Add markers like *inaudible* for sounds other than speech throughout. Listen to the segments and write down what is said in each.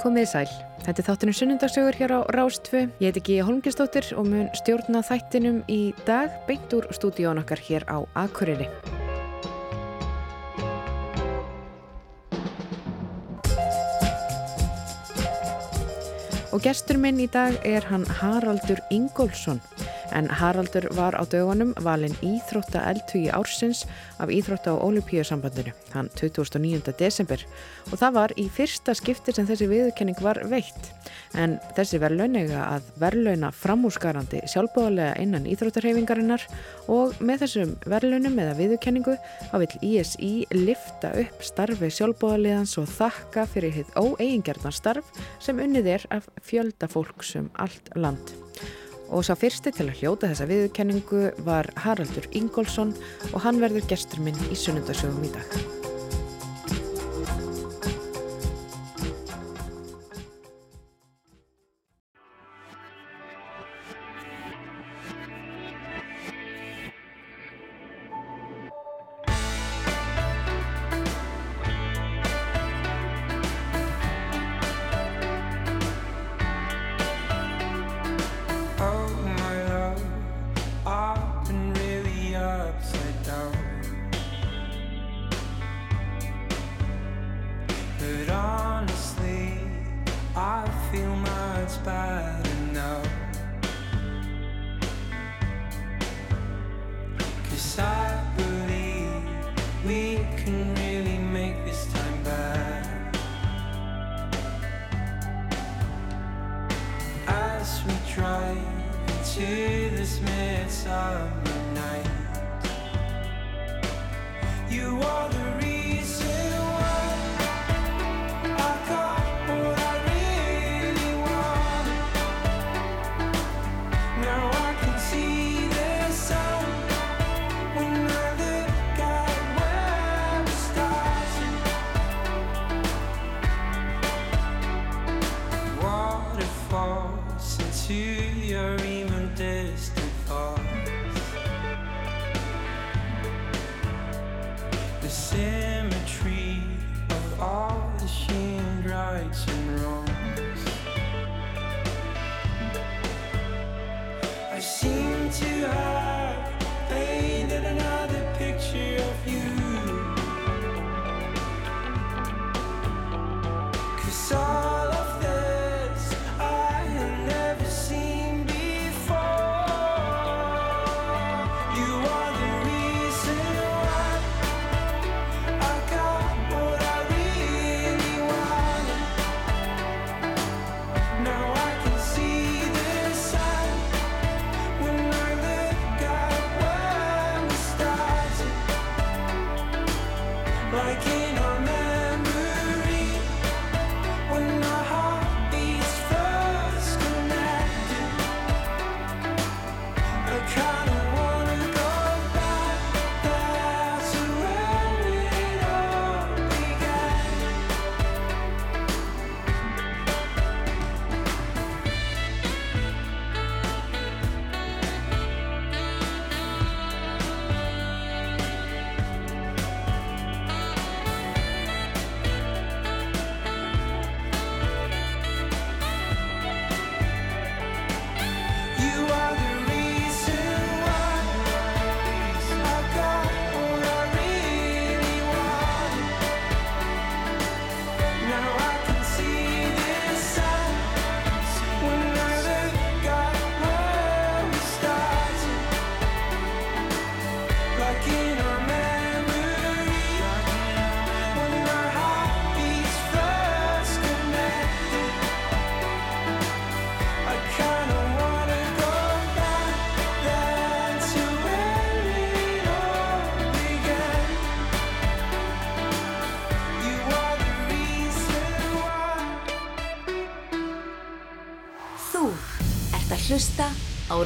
Komið í sæl. Þetta er þáttunum sunnundagsögur hér á Rástfu. Ég heiti Gíja Holmgjastóttir og mun stjórna þættinum í dag beint úr stúdíón okkar hér á Akureyri. Og gestur minn í dag er hann Haraldur Ingólfsson. En Haraldur var á dögunum valin Íþrótta eldhugi ársins af Íþrótta og Olympiasambandinu, hann 29. desember. Og það var í fyrsta skipti sem þessi viðurkenning var veitt. En þessi verðlaunega að verðlauna framúsgarandi sjálfbóðarlega innan Íþróttarhefingarinnar og með þessum verðlaunum eða viðurkenningu þá vil ISI lifta upp starfi sjálfbóðarlegans og þakka fyrir hitt óeigingerðnar starf sem unnið er af fjölda fólksum allt land og sá fyrsti til að hljóta þessa viðurkenningu var Haraldur Ingólfsson og hann verður gestur minn í sunnundasögum í dag. Hlusta á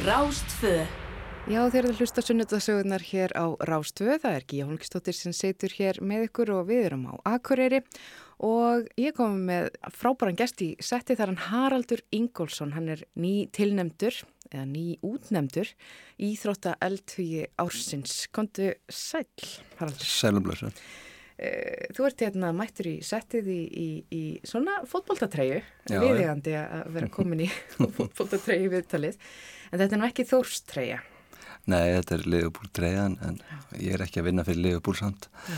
Rástfö. Já, þeir eru að hlusta sunnudasögunar hér á Rástfö. Það er Gíja Holmqvistóttir sem setur hér með ykkur og við erum á Akureyri og ég kom með frábæran gest í setti þar hann Haraldur Ingólfsson. Hann er ný tilnemdur eða ný útnemdur Íþrótta eldhugi ársins. Kontu sæl, Haraldur. Sælumblösa. uh, þú ert hérna mættur í settið í, í, í svona fótbóltatreyju, viðegandi að vera *laughs* komin í *laughs* fótbóltatreyju viðtalið, en þetta er nú ekki þórstreyja. Nei, þetta er Leifupúl-treyja en ég er ekki að vinna fyrir Leifupúl samt. Já.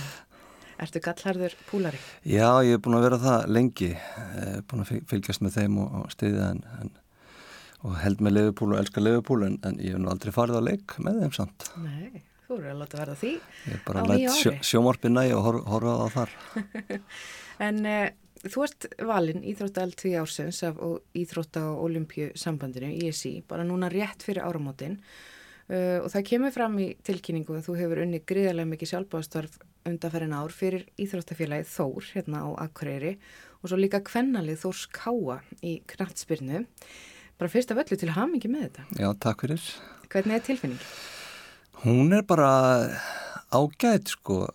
Ertu gallharður púlari? Já, ég hef búin að vera það lengi, eh, búin að fylgjast með þeim og, og stiðja en, en, og held með leifupúl og elska leifupúl en, en ég hef nú aldrei farið á leik með þeim samt. Nei, þú eru að láta verða því. Ég bara lætt sjó, sjómorfinna og hor, horfa á þar. *laughs* en uh, þú ert valinn Íþróttald því ársins af Íþrótta og Olimpíu sambandinu, ISI, bara núna rétt fyrir áramótin Uh, og það kemur fram í tilkynningu að þú hefur unni gríðarlega mikið sjálfbáðstarf undanferðin ár fyrir Íþróttafélagið Þór hérna á Akureyri og svo líka kvennalið Þórs Káa í Knatsbyrnu. Bara fyrst af öllu til hamingi með þetta. Já, takk fyrir. Hvernig er tilfinningi? Hún er bara ágætt sko.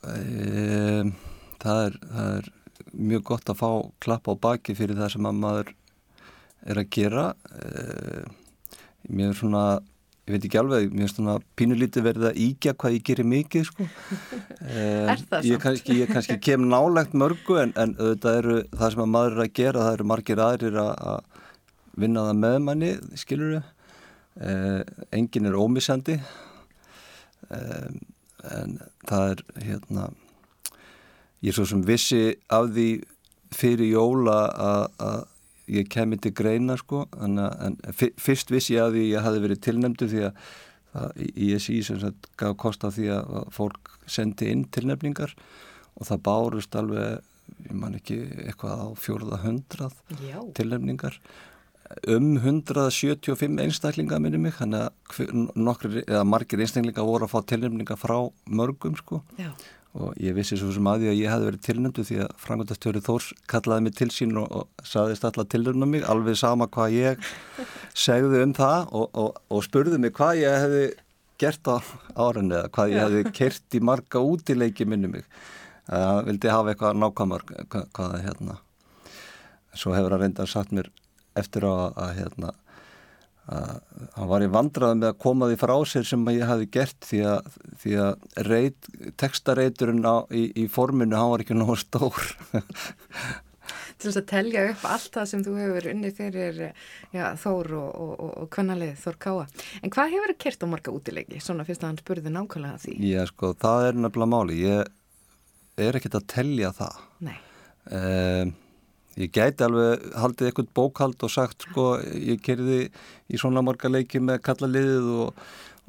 Það, er, það er mjög gott að fá klapp á baki fyrir það sem að maður er að gera. Mér er svona ég veit ekki alveg, mér finnst svona pínulítið verið að íkja hvað ég gerir mikið sko. Er ég kannski, ég kannski kem nálegt mörgu en, en það eru það sem að maður er að gera, það eru margir aðrir að vinna það með manni, skilur við engin er ómissandi eh, en það er hérna ég er svo sem vissi af því fyrir jóla að ég kemi til greina sko en fyrst vissi ég að því ég hafi verið tilnefndu því að það, ISI sem sagt gaf kost á því að fólk sendi inn tilnefningar og það bárust alveg, ég man ekki eitthvað á fjórða hundrað tilnefningar um 175 einstaklinga minni mig, þannig að margir einstaklinga voru að fá tilnefninga frá mörgum sko. Já. Og ég vissi svo sem að því að ég hefði verið tilnöndu því að frangundastjóri Þórs kallaði mig til sín og, og saðist alltaf tilnönda mig alveg sama hvað ég *laughs* segði um það og, og, og spurði mig hvað ég hefði gert á árinni eða hvað ég hefði kert í marga útileiki minni mig. Það vildi hafa eitthvað nákvæmar hvað, hvað hérna. Svo hefur hann reynda sagt mér eftir að, að hérna að hann var í vandrað með að koma því frá sér sem ég hafi gert því að, því að reit, textareiturinn á, í, í forminu hann var ekki náðu stór. *laughs* Til þess að telja upp allt það sem þú hefur unni fyrir já, Þór og, og, og, og kvannalið Þór Káa en hvað hefur það kert á marga útilegi svona fyrst að hann spurði nákvæmlega því. Já sko það er nefnilega máli ég er ekkert að telja það. Nei. Um, Ég gæti alveg haldið eitthvað bókald og sagt sko ég kerði í svona marga leiki með kallaliðið og,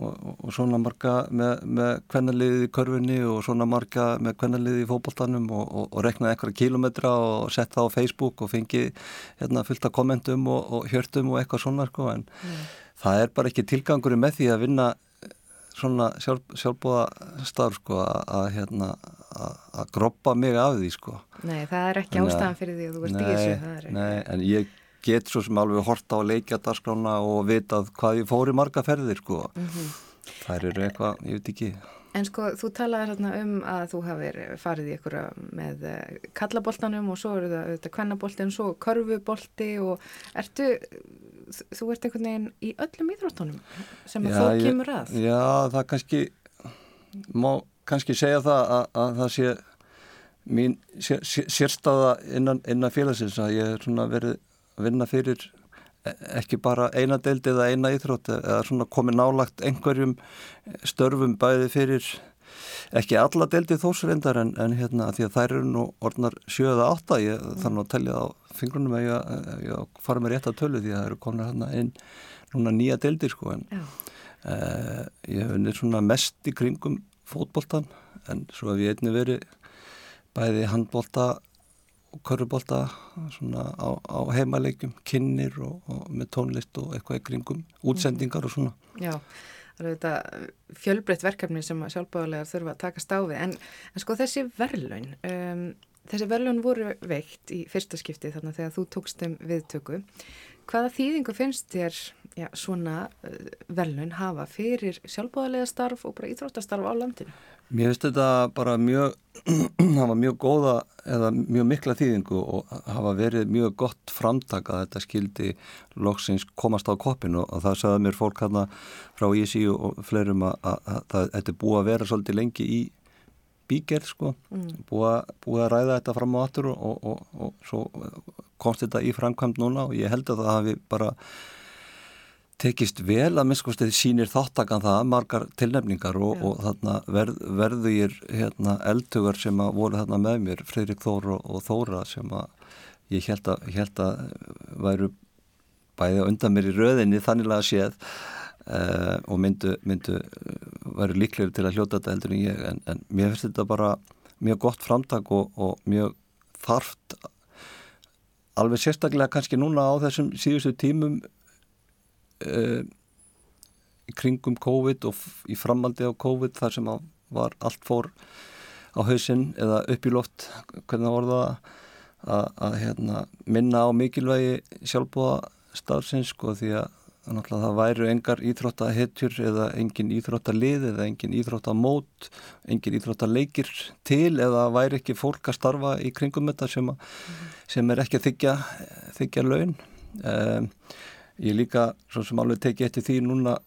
og, og svona marga með, með kvennaliðið í körfunni og svona marga með kvennaliðið í fókbaltanum og, og reknaði eitthvað kílometra og sett það á Facebook og fengi hérna, fullt af kommentum og hjörtum og eitthvað svona sko en mm. það er bara ekki tilgangur með því að vinna svona sjálf, sjálfbúða starf sko að hérna að groppa mig af því sko. Nei, það er ekki ástæðan fyrir því að þú ert í þessu Nei, en ég get svo sem alveg horta á leikjadaskrána og vitað hvað ég fóri marga ferðir sko. Mm -hmm. það eru eitthvað, ég veit ekki. En sko, þú talaði hérna um að þú hafið farið í ykkur með eh, kallaboltanum og svo eru það auðvitað kvennaboltin, svo körfubolti og ertu, þú ert einhvern veginn í öllum íþróttunum sem að þú kemur að. Já, það kannski má kannski segja það að, að það sé mín sér, sérstaða innan, innan félagsins að ég er svona verið að vinna fyrir e, ekki bara eina deild eða eina íþrótt eða svona komið nálagt einhverjum störfum bæði fyrir ekki alla deildi þósrendar en, en hérna því að þær eru nú orðnar sjöða átta, ég þannig að tellja á fingrunum að ég, ég fara með rétt að tölu því að það eru komin hérna inn núna nýja deildi sko en uh, ég hef unnið svona mest í kringum fótboltan en svo hef ég einni verið bæði handbolta og körubólta svona á, á heimalegjum, kynir og, og með tónlist og eitthvað í kringum útsendingar og svona. Já, það eru þetta fjölbreytt verkefni sem sjálfbáðarlegar þurfa að taka stáfi en, en sko þessi verðlaun um, þessi verðlaun voru veikt í fyrsta skipti þannig að þegar þú tókst um viðtöku hvaða þýðingu finnst þér já, svona uh, verðlaun hafa fyrir sjálfbáðarlega starf og bara íþróttastarf á landinu? Mér finnst þetta bara mjög, *clears throat* hafa mjög góða eða mjög mikla þýðingu og hafa verið mjög gott framtak að þetta skildi loksins komast á koppinu og það sagði mér fólk hérna frá ISI og fleirum að, að, að, að þetta er búið að vera svolítið lengi í bígerð sko, mm. búið, búið að ræða þetta fram á aftur og, og, og, og svo komst þetta í framkvæmt núna og ég held að það hafi bara tekist vel að minnskostið sínir þáttakan það, margar tilnefningar og, og þarna verð, verðu ég hérna, eldtugar sem að voru þarna með mér, Freirik Þóra og Þóra sem að ég held að, held að væru bæði undan mér í röðinni þannilega séð uh, og myndu, myndu væru líklegri til að hljóta þetta heldur en ég en, en mér finnst þetta bara mjög gott framtak og, og mjög þarft alveg sérstaklega kannski núna á þessum síðustu tímum uh, kringum COVID og í framaldi á COVID þar sem var allt fór á hausinn eða upp í loft hvernig það voru það að, hérna, minna á mikilvægi sjálfbúa starfsins sko því að það væru engar íþróttahetjur eða engin íþróttalið eða engin íþróttamót engin íþróttaleikir til eða væri ekki fólk að starfa í kringum þetta sem, sem er ekki að þykja, þykja laun. Um, ég líka svo sem alveg teki eftir því núna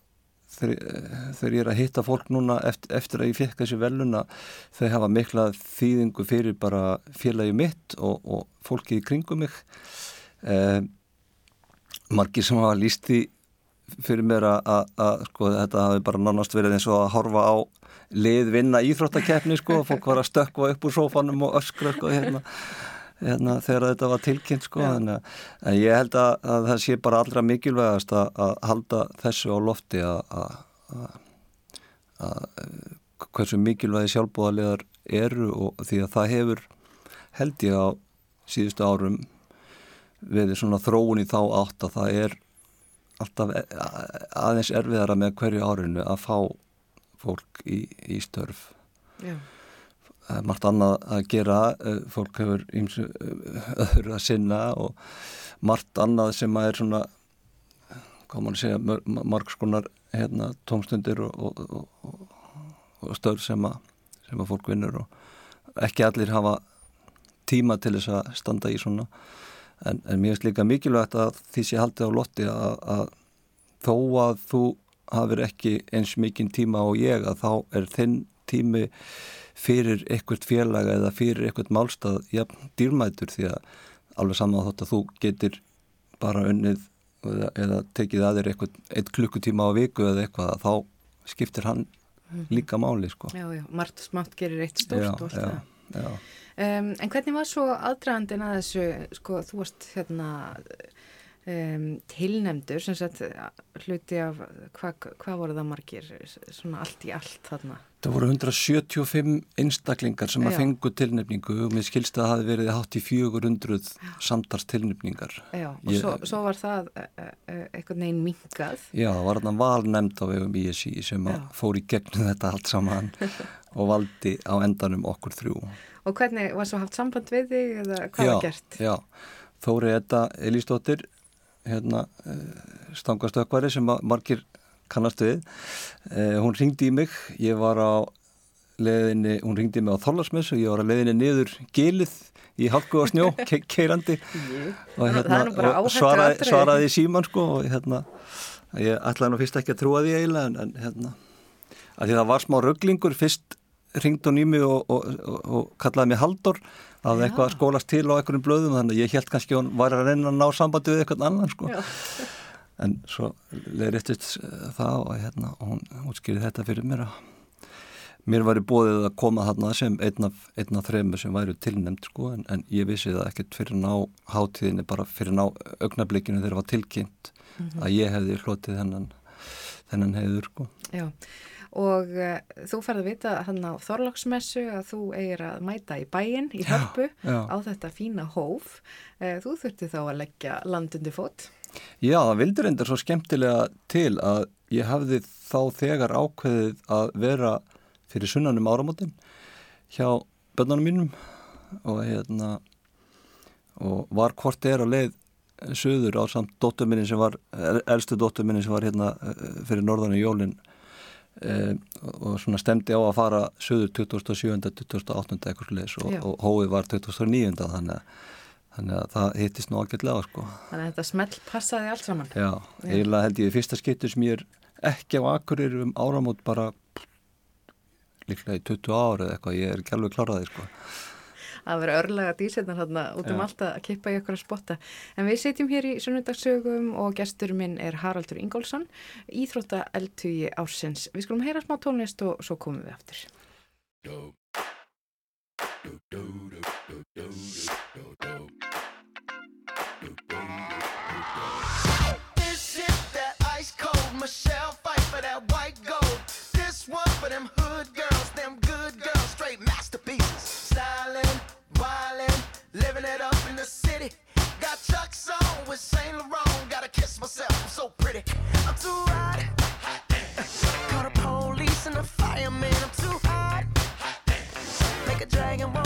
þegar ég er að hitta fólk núna eftir, eftir að ég fekk þessi veluna þau hafa mikla þýðingu fyrir bara félagi mitt og, og fólki í kringum mig. Eh, margir sem hafa líst því fyrir mér að sko, þetta hafi bara nánast verið eins og að horfa á lið vinna íþróttakeppni sko, fólk var að stökka upp úr sófanum og öskra sko hérna hérna, þegar þetta var tilkynnt sko en, en ég held að, að það sé bara allra mikilvægast að, að halda þessu á lofti að, að hversu mikilvægi sjálfbúðarlegar eru og því að það hefur held ég á síðustu árum við svona þróun í þá átt að það er alltaf e, aðeins erfiðara með hverju árinu að fá fólk í, í störf. Já margt annað að gera eh, fólk hefur ímsu eh, öðru að sinna og margt annað sem að er svona hvað mann segja, margskonar hérna, tómstundir og, og, og, og stöður sem að, sem að fólk vinnur og ekki allir hafa tíma til þess að standa í svona. En, en mér finnst líka mikilvægt að því sé haldið á lotti að, að þó að þú hafur ekki eins mikinn tíma og ég að þá er þinn tími fyrir eitthvað félag eða fyrir eitthvað málstað jafn dýrmætur því að alveg saman þótt að þú getur bara unnið eða, eða tekið að þér eitthvað eitt klukkutíma á viku eða eitthvað að þá skiptir hann mhm. líka máli sko. Já, já, margt smátt gerir eitt stórt og allt það. Um, en hvernig var svo aðdragandin að þessu, sko, þú varst hérna um, tilnemdur, sem sagt hluti af, hvað hva voru það margir, svona allt í allt þarna? Það voru 175 einstaklingar sem að fengu tilnefningu og mér skilst að það hafi verið hátt í 400 samtars tilnefningar. Já, og Ég, svo, svo var það e, e, eitthvað neginn mingað. Já, það var þarna valnemnd á vegum ISI sem fór í gegnum þetta allt saman *laughs* og valdi á endanum okkur þrjú. Og hvernig var svo haft samband við þig eða hvað já, var gert? Já, Þóri Edda Elísdóttir, hérna, eh, stangastökvari sem margir kannast við. Eh, hún ringdi í mig. Ég var á leðinni hún ringdi mig á Þorlarsmess og ég var á leðinni niður gilið í halku og snjó *laughs* ke keirandi. Og, hérna, og svaraði, svaraði síman sko og hérna ég ætlaði nú fyrst ekki að trúa því eiginlega en, en hérna. Að því það var smá rögglingur fyrst ringd hún í mig og, og, og kallaði mig Haldur að eitthvað skólast til á einhverjum blöðum þannig að ég held kannski hún var að reyna að ná sambandi við eitthvað annan sko *laughs* en svo leiðrættist það og hérna og hún útskýrið þetta fyrir mér að mér væri bóðið að koma þarna sem einn af, einn af þrejum sem væri tilnæmt sko en, en ég vissi það ekkert fyrir ná hátíðinni bara fyrir ná augnablikinu þegar það var tilkynnt mm -hmm. að ég hefði hlotið þennan, þennan heiður sko. Já og uh, þú færði að vita hann á Þorlóksmessu að þú eigir að mæta í bæin í hörpu á þetta fína hóf uh, þú þurfti þá að leggja landundi fót Já, það vildur endur svo skemmtilega til að ég hafði þá þegar ákveðið að vera fyrir sunnanum áramótin hjá börnunum mínum og hérna og var hvort er á leið söður á samt dótturminni sem var elstu dótturminni sem var hérna eh, fyrir norðan í jólinn e, og svona stemdi á að fara söður 2007. 2008. eitthvað sluðis og, og hóið var 2009. þannig að þannig að það hittist nú ágætlega sko. Þannig að þetta smelt passaði allt saman Já, eiginlega held ég fyrsta skiptur sem ég er ekki á akkurir um áramót bara líklega í 20 ári eða eitthvað, ég er ekki alveg kláraði sko. að vera örlega dísetnar hérna út um allt að kippa í okkur að spotta. En við setjum hér í sunnundagsögum og gestur minn er Haraldur Ingólfsson, Íþrótta eldtugi ársins. Við skulum heyra smá tónlist og svo komum við aftur. This is that ice cold Michelle fight for that white gold. This one for them hood girls, them good girls, straight masterpieces. Stylin', wildin', living it up in the city. Got Chuck's on with Saint Laurent. Gotta kiss myself, I'm so pretty. I'm too hot. Call the police and the fireman. I'm too hot. Make a dragon wanna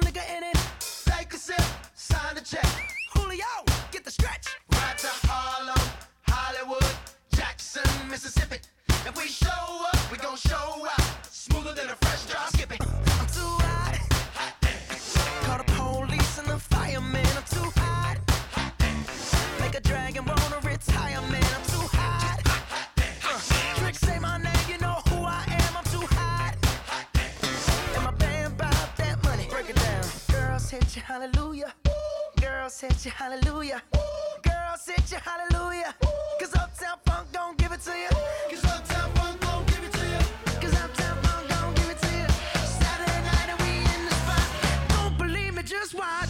some nigga in it. Take a sip, sign the check. Julio, get the stretch. Right to Harlem, Hollywood, Jackson, Mississippi. If we show up, we gon' show out. Smoother than a fresh drop. Hallelujah. Girls hit you, hallelujah. Girls hit you, hallelujah. Cause Uptown Funk don't give it to you. Cause Uptown Funk don't give it to you. Cause Uptown Funk don't give it to you. Saturday night and we in the spot. Don't believe me, just watch.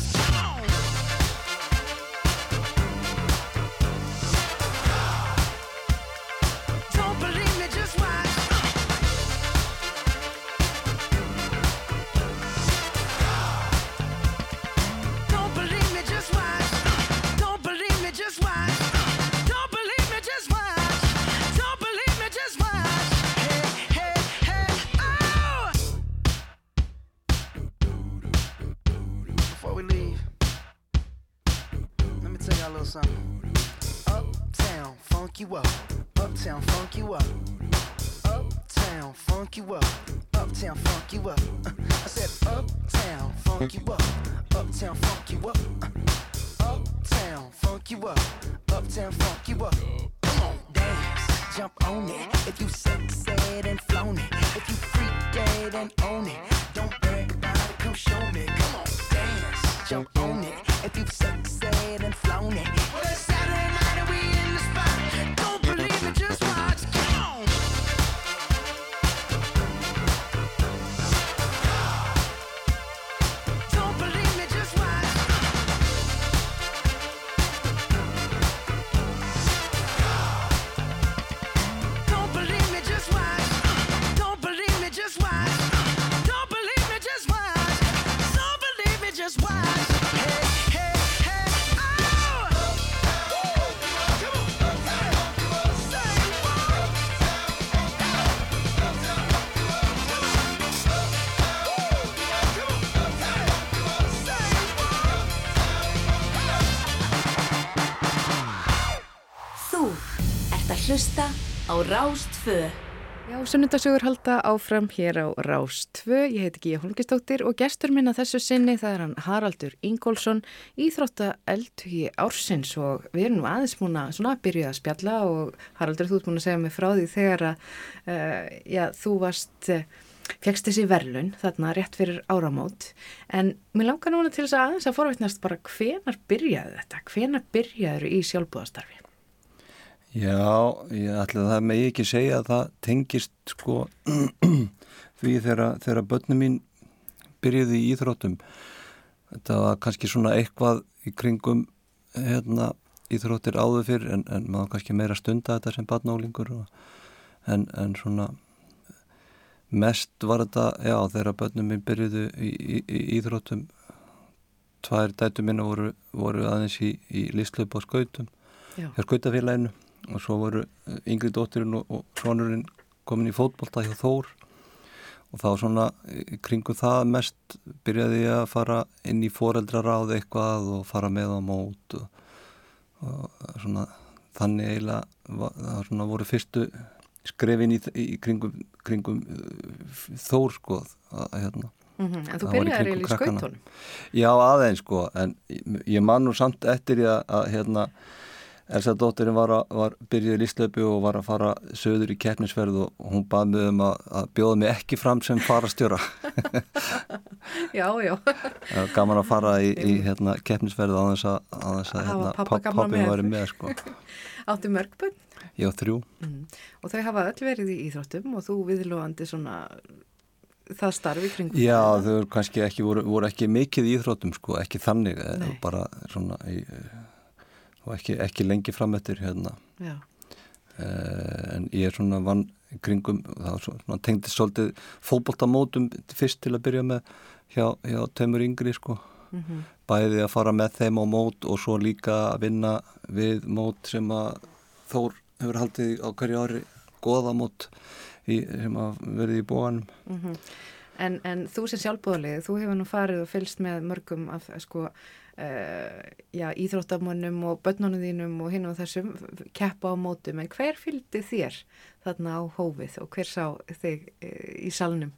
Á Rástfö. Já, sunnundasögur halda áfram hér á Rás 2. Ég heiti Gíja Holmgistóttir og gestur minn að þessu sinni það er hann Haraldur Ingólfsson, íþrótta eldhugi ársins og við erum nú aðeins múin að svona byrja að spjalla og Haraldur þú ert búin að segja mig frá því þegar að uh, já, þú varst, uh, fegst þessi verlun þarna rétt fyrir áramót en mér langar núna til þess að aðeins að forveitnast bara hvenar byrjaði þetta, hvenar byrjaður í sjálfbúðastarfi? Já, ég ætla að það megi ekki segja að það tengist sko *clears throat* því þegar, þegar börnum mín byrjuði í íþróttum. Þetta var kannski svona eitthvað í kringum hérna, íþróttir áður fyrr en, en maður kannski meira stunda þetta sem barnálingur og, en, en svona mest var þetta, já, þegar börnum minn byrjuðu í, í, í íþróttum tvær dætu minna voru, voru aðeins í, í listlaup á skautum Já. hjá skautafélaginu og svo voru eh, yngri dóttirinn og, svonurinn komin í fótbolta hjá Þór. Og þá svona í kringum það mest byrjaði ég að fara inn í foreldraráð eitthvað og fara með á mót og, og svona þannig eiginlega var, það svona voru fyrstu skrefin í, í kringum, kringum Þór sko að, hérna. Mhm, En þú byrjaði eiginlega í skautunum. Já, aðeins sko, en ég, man nú samt eftir að, að hérna, Elsa dóttirinn var, var byrjuði í líslöpu og var að fara söður í keppnisverð og hún baði mig um að, að bjóða mig ekki fram sem farastjóra. *laughs* Já, já. Var gaman að fara í, í hérna, keppnisverð á þess að, að hérna, pabba papp- gamla pappinn með. sko. *laughs* Áttu mörgbönn Ég á þrjú. og þau hafa öll verið í íþróttum og þú viðlóðandi svona það starfi kringum. Já, þau kannski ekki, voru, voru ekki mikið í íþróttum sko, ekki þannig, Nei. bara svona í, og ekki, ekki lengi fram eftir hérna. Eh, en ég er svona vann kringum, það tengdi svolítið fótboltamótum fyrst til að byrja með hjá, hjá Tömur Yngri sko Mhm. bæði að fara með þeim á mót og svo líka að vinna við mót sem að Þór hefur haldið á hverju ári goða mót í, sem að verði í bóanum Mhm. En, en þú sem sjálfbóðalið, þú hefur nú farið og fylgst með mörgum af sko, uh, já, íþróttamönnum og börnunum þínum og hinn og þessum keppa á mótum, en hver fylgdi þér þarna á hófið og hver sá þig uh, í salnum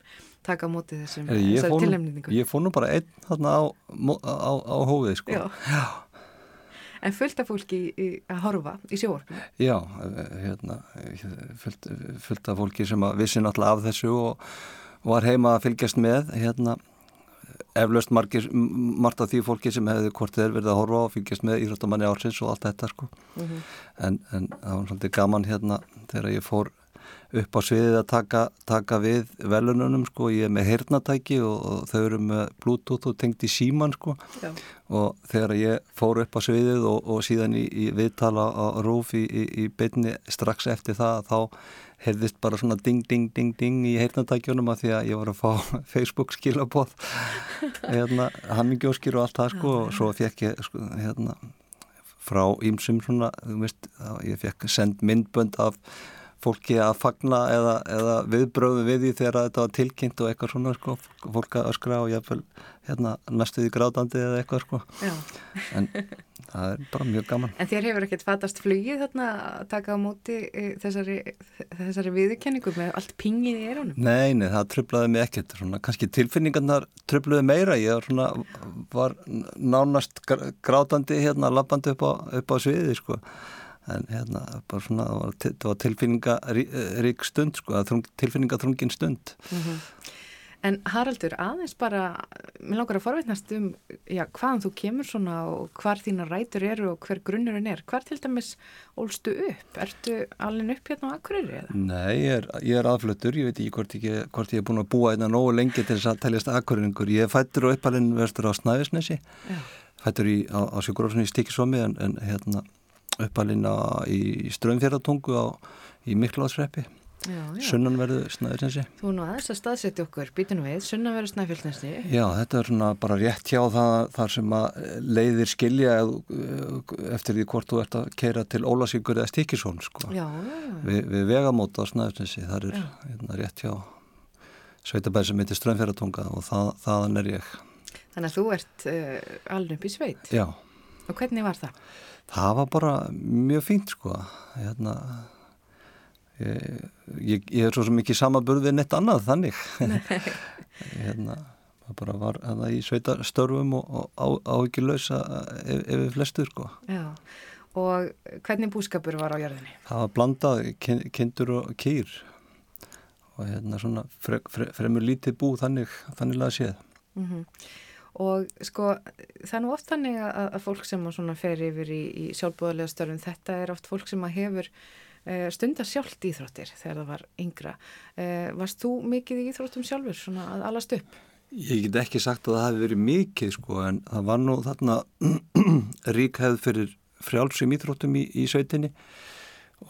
taka móti þessum Heyrðu, ég, fór nú, bara einn þarna á, á, á hófið sko. Já. En fullt af fólki í, að horfa í sjóorkum? Já, eh, hérna, eh, af fólki sem að vissi náttúrulega af þessu og var heima að fylgjast með, hérna, eflaust margt af því fólki sem hefði hvort þeir verið að horfa og fylgjast með íþróttamanni ársins og allt þetta, sko. en, en það var svolítið gaman hérna þegar ég fór upp á sviðið að taka, taka við velununum, sko, ég er með heyrnatæki og, og þau eru með bluetooth og tengt í síman, sko Já. og þegar ég fór upp á sviðið og, og síðan í, í viðtala á rúf í, í, í beinni strax eftir það þá heyrðist bara svona ding ding ding ding í heyrnatækjunum að því að ég var að fá *laughs* Facebook skilabóð *laughs* hérna, hammingjóskir og allt það sko og svo fekk ég sko, hérna frá ímsum svona, þú veist, ég fekk send myndbönd af fólki að fagna eða, eða viðbröðu við því þegar þetta var tilkynnt og eitthvað svona sko, fólk að öskra og ég hérna næstuði grátandi eða eitthvað sko. Já. en *laughs* það er bara mjög gaman. En þér hefur ekkert fatast flugið þarna að taka á móti e, þessari, þessari viðurkenningu með allt pingið í erónum? Nei, nei, það tröflaði mig ekkert. Svona, kannski tilfinningarnar tröflaði meira. Ég var, svona, var nánast gr- grátandi hérna lappandi upp á, upp á sviði sko. En hérna bara svona það var, var tilfinningarík stund sko, eða þrung, tilfinningaþrungin stund En Haraldur, aðeins bara, mér langar að forveitnast um já, hvaðan þú kemur svona og hvar þína rætur eru og hver grunnurinn er. Hvar til dæmis ólstu upp? Ertu alveg upp hérna á Akureyri eða? Nei, ég er, ég er aðfluttur, ég veit ekki hvort, ekki hvort ég er búin að búa einna nógu lengi til þess að teljast akkuringur. Ég er fættur og uppalinn vestur á Snæfisnesi, Já. fættur í, á, á Sjökurófsson í Stikisvomi en, en hérna uppalinn í Strömfjörðatungu á, í Miklaðsreppi. Sunnanverðu Snæfisnesi. Þú nú aðeins að staðsetja okkur, býtum við, sunnaveru snæfjöldnesi. Já, þetta er svona bara rétt hjá það þar sem að leiðir skilja eð- eftir því hvort þú ert að keira til Ólasíkur eða Stikisvon, sko. Já, já, já. Vi, við vegamóta á Snæfisnesi, það er hérna, rétt hjá sveitabæð sem heitir Strömfjörðatunga og það, þaðan er ég. Þannig að þú ert uh, alveg upp í sveit. Já, Og hvernig var það? það var bara mjög fínt sko, hérna, ég, ég, ég er svo ekki samaburð við neitt annað þannig. *laughs* hérna, það bara var hérna, í sveitastörfum og, og á, á ekki lausa ef, við flestur sko. Já. Og hvernig búskapur var á jörðinni? Það var blandað kin- kindur og kýr og hérna svona fre, fre, fremur lítið bú þannig, þannig laga séð. Mm Og sko, það er nú oft þannig að, að fólk sem að fer yfir í, í sjálfbúðarlega störfum, þetta er oft fólk sem að hefur uh, stundar sjálft íþróttir þegar það var yngra. Uh, varst þú mikið í íþróttum sjálfur, svona að alast upp? Ég get ekki sagt að það hefði verið mikið sko en það var nú þarna *clears throat* rík hefð fyrir frjálsum íþróttum í, í sveitinni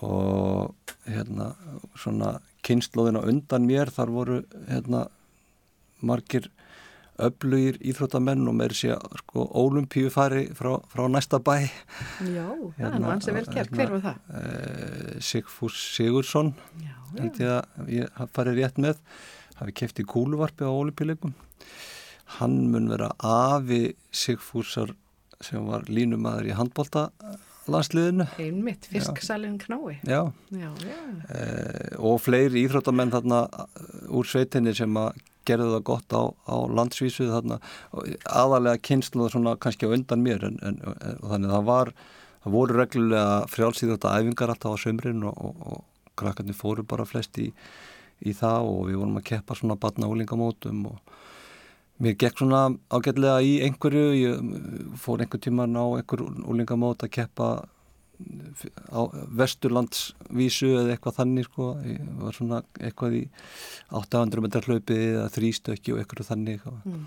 og hérna svona kynnslóðina undan mér þar voru hérna margir öflugir íþróttamenn og meiri sé sko ólumpíu fari frá, frá næsta bæ Já, það er Hérna, nú hansi vel gert. Hver var það? eh, Sigfús Sigursson Já, held ég að ég hafi farið rétt með hafi keft í kúluvarpi á ólimpíuleikum hann mun vera afi Sigfúsar sem var línumæður í handbólta landsliðinu einmitt, fisksalinn knái. já, Já, já. eh, og fleiri íþróttamenn þarna úr sveitinni sem að gerðu það gott á, á landsvísu þarna. Og aðalega kynslu svona kannski á undan mér en, en, en þannig að það var það voru reglulega frjálsýðjóta æfingar alltaf á sömrin og, og, og krakkarnir fóru bara flest í, í það og við vorum að keppa svona batna úlingamótum og mér gekk svona ágætlega í einhverju. Ég fór einhver tíman á einhver úlingamót að keppa á vesturlandsvísu eða eitthvað þannig sko, var svona eitthvað í 800 metrar hlaupi eða þrýstökki og eitthvað þannig. Mm.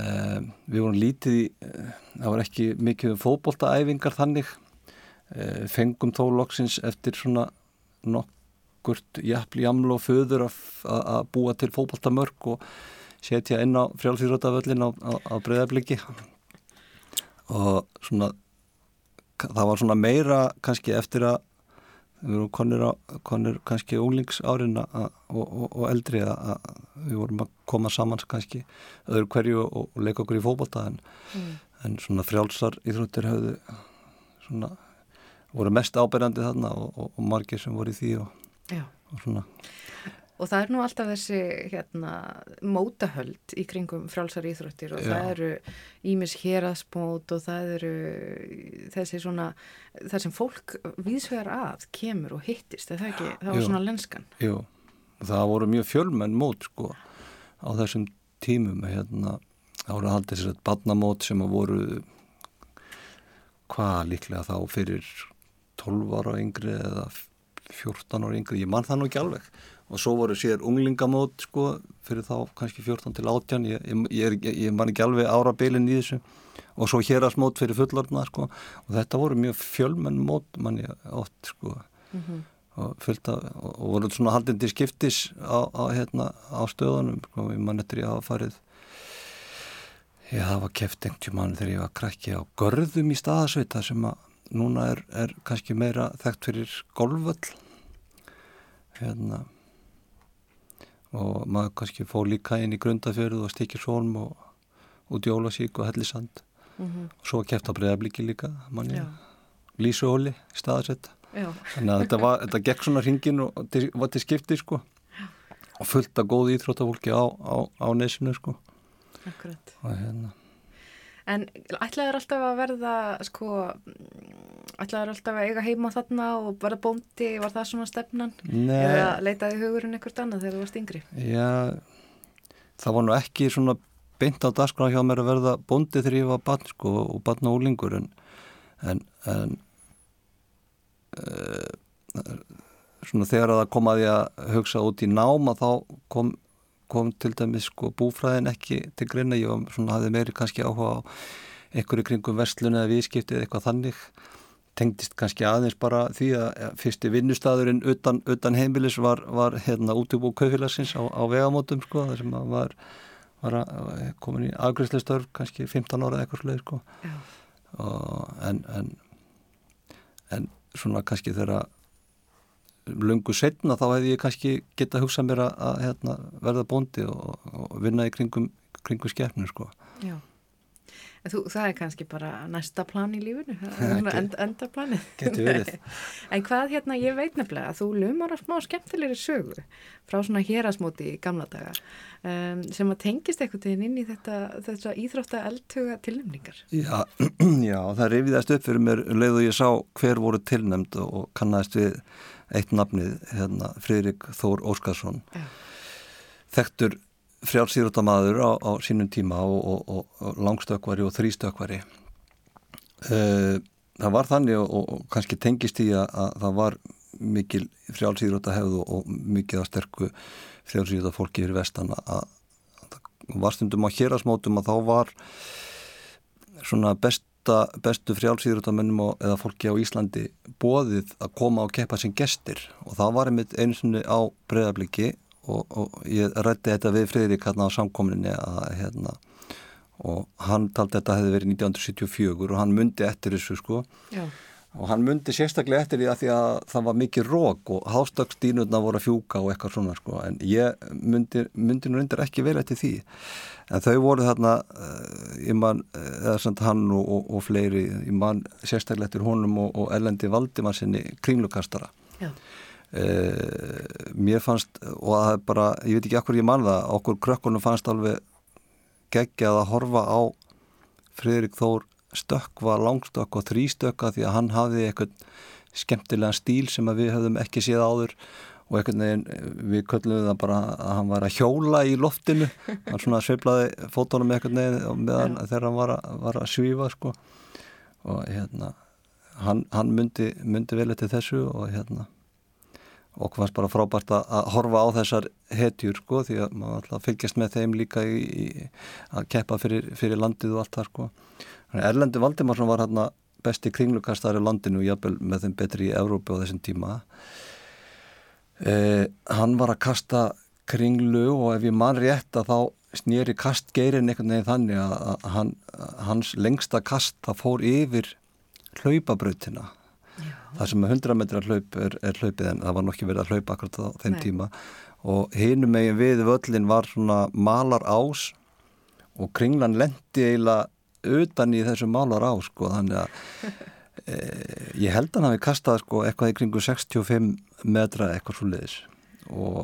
um, við vorum lítið í, eh, það var ekki mikið um fótboltaæfingar þannig. Uh, fengum þó loksins eftir svona nokkurt jafnli jamlu og föður að búa til fótboltamörk og setja inn á frjálfýrötavöllin á, á, á breyðabliki og svona það var svona meira kannski eftir að við vorum konir, konir kannski unglingsárin og, og, og eldri að við vorum að koma saman kannski öðru hverju og, og leika okkur í fókbalta en, mm. en svona frjálsar íþróttir höfðu svona voru mest áberandi þarna og margir sem voru í því og svona Og það er nú alltaf þessi hérna, mótahöld í kringum frjálsar íþróttir og Já. það eru ímis héraðsmót og það eru þessi svona, það sem fólk vísvegar að kemur og hittist, það, ekki, það var Jú. svona lenskan. Jú, það voru mjög fjölmenn mót sko á þessum tímum hérna, voru haldið sér að badnamót sem að voru hvað líklega þá fyrir 12 ára yngri eða 14 ára yngri, ég mann það nú ekki alveg og svo voru sér unglingamót sko fyrir þá kannski 14 til 18 ég, ég, ég, ég man ekki alveg ára bylinn í þessu. Og svo hérasmót fyrir fullorna sko. Og þetta voru mjög fjölmenn mót mann ég átt sko. Mm -hmm. og fylgta og, og voru svona haldindi skiptis á, á, hérna, á stöðunum. Sko ég mann eftir ég hafa farið ég hafa keft einhverjum mann þegar ég var krakki á görðum í staðasveita sem að núna er, er kannski meira þekkt fyrir golvöll hérna og maður kannski fóð líka inn í grundafjörðu og stikir sólm og út í Ólasík og Hellisand. Mm -hmm. og svo kæft á bregðabliki líka Lísuhóli staðsett þannig að þetta, var, þetta gekk svona hringin og til, var til skipti sko. Og fullt af góð íþróttafólki á, á, á nesinu sko. Akkurat. Og hérna En ætlaður alltaf að verða, sko, ætlaður alltaf að eiga heima þarna og verða bóndi, var það svona stefnan? Nei. Eða leitaði hugurinn ekkert annað þegar þú varst yngri? Já, það var nú ekki svona beint á dagskrána hjá mér að verða bóndi þegar ég var barn, sko, og barn og úlingur, en, en, en uh, svona þegar það kom að ég að hugsa út í náma þá kom kom til dæmis sko búfræðin ekki til greina, ég var, svona, hafði meiri kannski áhuga á einhverju kringum verslun eða viðskipti eða eitthvað þannig. Tengdist kannski aðeins bara því að fyrsti vinnustæðurinn utan, utan heimilis var, var hérna útubú kaufélagsins á, á vegamótum sko, þar sem var, var að, komin í afgriðsleistörf kannski 15 ára eitthvað sluði sko. Og, en, en en svona kannski þegar lungu setna þá hefði ég kannski geta hugsað mér að, að hérna, verða bóndi og, og vinna í kringum, kringum skefnum sko. Já, þú, það er kannski bara næsta plan í lífinu, *laughs* *laughs* end, endaplanið. Getur verið. *laughs* en hvað hérna, ég veit nefnilega að þú lumar að smá skemmtilegri sögu frá svona hérasmóti í gamla daga um, sem að tengist eitthvað inn í þetta, þetta íþrótta eldhuga tilnæmningar. Já, *clears throat* já, það reyfiðast upp fyrir mér um leið og ég sá hver voru tilnæmt og kannast við eitt nafnið, hérna, Fridrik Þór Óskarsson ja. þekktur frjálsýrútamaður á, á sínum tíma og, og, og langstökvari og þrýstökvari uh, það var þannig og, og kannski tengist í að, að það var mikil frjálsýrúta hefðu og mikið að sterku frjálsýrúta fólki fyrir vestan að varstundum á hérasmótum að þá var svona best átta bestu frjálsýðrutamennum eða fólki á Íslandi bóðið að koma og keppa sem gestir og það var einmitt einu sinni á breyðabliki og, og ég rætti þetta við Friðrik hérna á samkominni að hérna og hann taldi að þetta hefði verið 1974 og hann myndi eftir þessu sko Já. Og hann myndi sérstaklega eftir því að því að það var mikið rók og hástakstínurna voru að fjúka og eitthvað svona sko. En ég myndi, myndi nú reyndar ekki vel eftir því. En þau voru þarna uh, man, eða samt hann og, og, og fleiri, man sérstaklega eftir honum og, og Erlendi Valdimar sinni kringlukastara uh, mér fannst og það er bara, ég veit ekki akkur ég man það okkur krökkunum fannst alveg geggjað að horfa á Friðrik Þór stökkva, langstökk og þrýstökka því að hann hafði eitthvað skemmtilegan stíl sem við höfðum ekki séð áður og einhvern veginn við köllum það bara að hann var að hjóla í loftinu. Hann svona sveiflaði fótónum einhvern veginn meðan þegar hann var að, var að svífa sko. Og hérna hann, hann myndi, myndi vel eftir þessu og hérna og fannst bara frábært að, að horfa á þessar hetjur sko því að maður alltaf fylgjast með þeim líka í, í, að keppa fyrir, fyrir landið og allt það sko Erlendi Valdimarsson var hérna besti kringlukastari landinu jafnvel með þeim betri í Európu á þessum tíma. Eh, hann var að kasta kringlu og ef ég man rétt að þá snýri kastgeirin einhvern veginn þannig að, hann, hans lengsta kast það fór yfir hlaupabrautina. Það sem að 100 metra hlaup er, er hlaupið en það var nokkið verið að hlaupa akkurat á þeim Nei. tíma. Og hinum megin við völlin var svona malar ás og kringlan lendi eiginlega utan í þessu malar ás sko þannig að *laughs* e, ég held að hann hafi kastað sko eitthvað í kringu 65 metra eitthvað svo leiðis og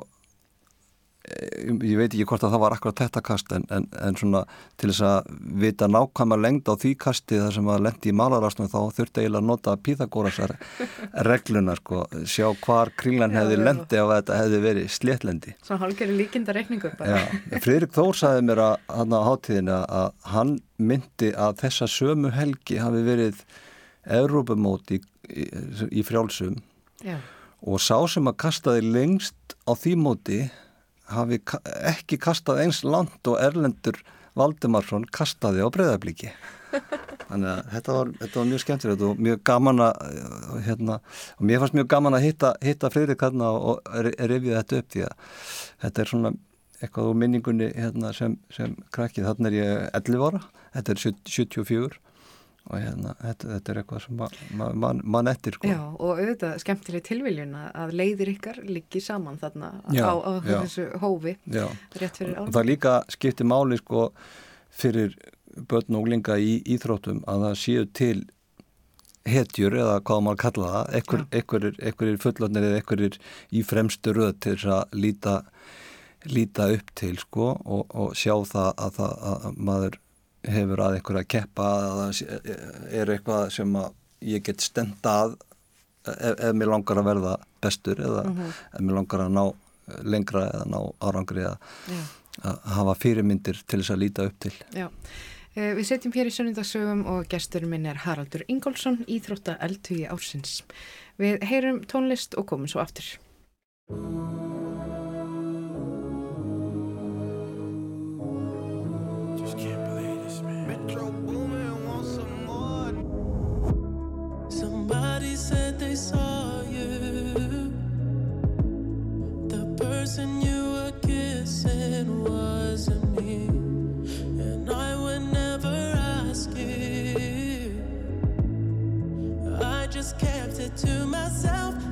ég veit ekki hvort að það var akkurat þetta kast en, en, en svona til þess að vita nákvæma lengd á því kasti þar sem að lendi í malarásnum þá þurfti eiginlega að nota Píþagórasar *laughs* regluna sko, sjá hvar kringlan hefði lendi ef þetta hefði verið sléttlendi Svona hálfgerði líkinda reikningu bara. Já, Friðrik Þór sagði mér að hann á hátíðinu að hann myndi að þessa sömu helgi hafi verið Evrópumóti í, í, í frjálsum Já. og sá sem að kastaði lengst á því móti hafi ekki kastað eins langt og Erlendur Valdimarsson kastaði á breyðablíki *laughs* þannig að þetta var, þetta var mjög skemmtilegt og mjög gaman að uh, hérna, og mér fannst mjög gaman að hitta, hitta Friðrik hérna og rifja þetta upp því að þetta er svona eitthvað úr minningunni hérna, sem, sem krakkið, þannig er ég 11 ára þetta er 70 74 og hérna, þetta, þetta er eitthvað sem ma- ma- mann man eftir sko. Já, og auðvitað skemmtileg tilviljun að- leiðir ykkar liggi saman þarna Já, á, á já. þessu hófi Já. rétt fyrir og árum. það líka skiptir máli sko fyrir börn og unglinga í íþróttum að það séu til hetjur eða hvað maður kalla það ekkur, ekkur, ekkur er fullotnir eða ekkur er í fremstu röð til þess að líta, líta upp til sko og, og sjá það að, það að maður hefur að einhverja að keppa að er eitthvað sem að ég get stenda að ef, ef mér langar að verða bestur eða ef mér langar að ná lengra eða ná árangri eða Já. að hafa fyrirmyndir til þess að líta upp til. Já. Eh, Við setjum hér í sunnundagsögum og gesturinn minn er Haraldur Ingólfsson, íþrótta eldhugi ársins. Við heyrum tónlist og komum svo aftur. Somebody said they saw you. The person you were kissing wasn't me. And I would never ask you. I just kept it to myself.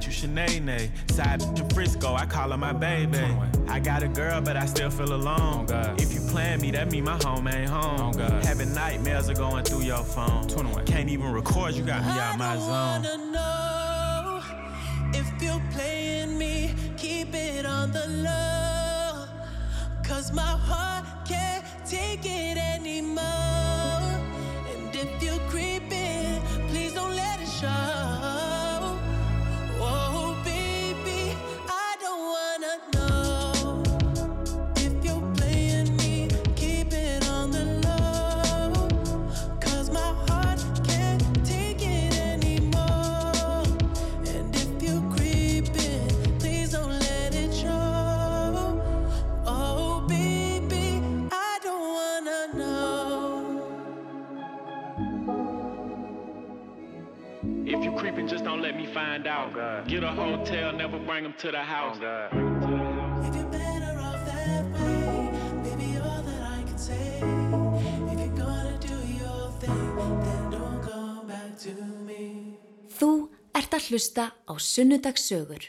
Got you Sinead. Side in Frisco, I call her my baby. I got a girl, but I still feel alone. If you plan me, that mean my home ain't home. Having nightmares are going through your phone. Can't even record, you got me out my zone. Don't come back to me. Þú ert að hlusta á Sunnudagssögur.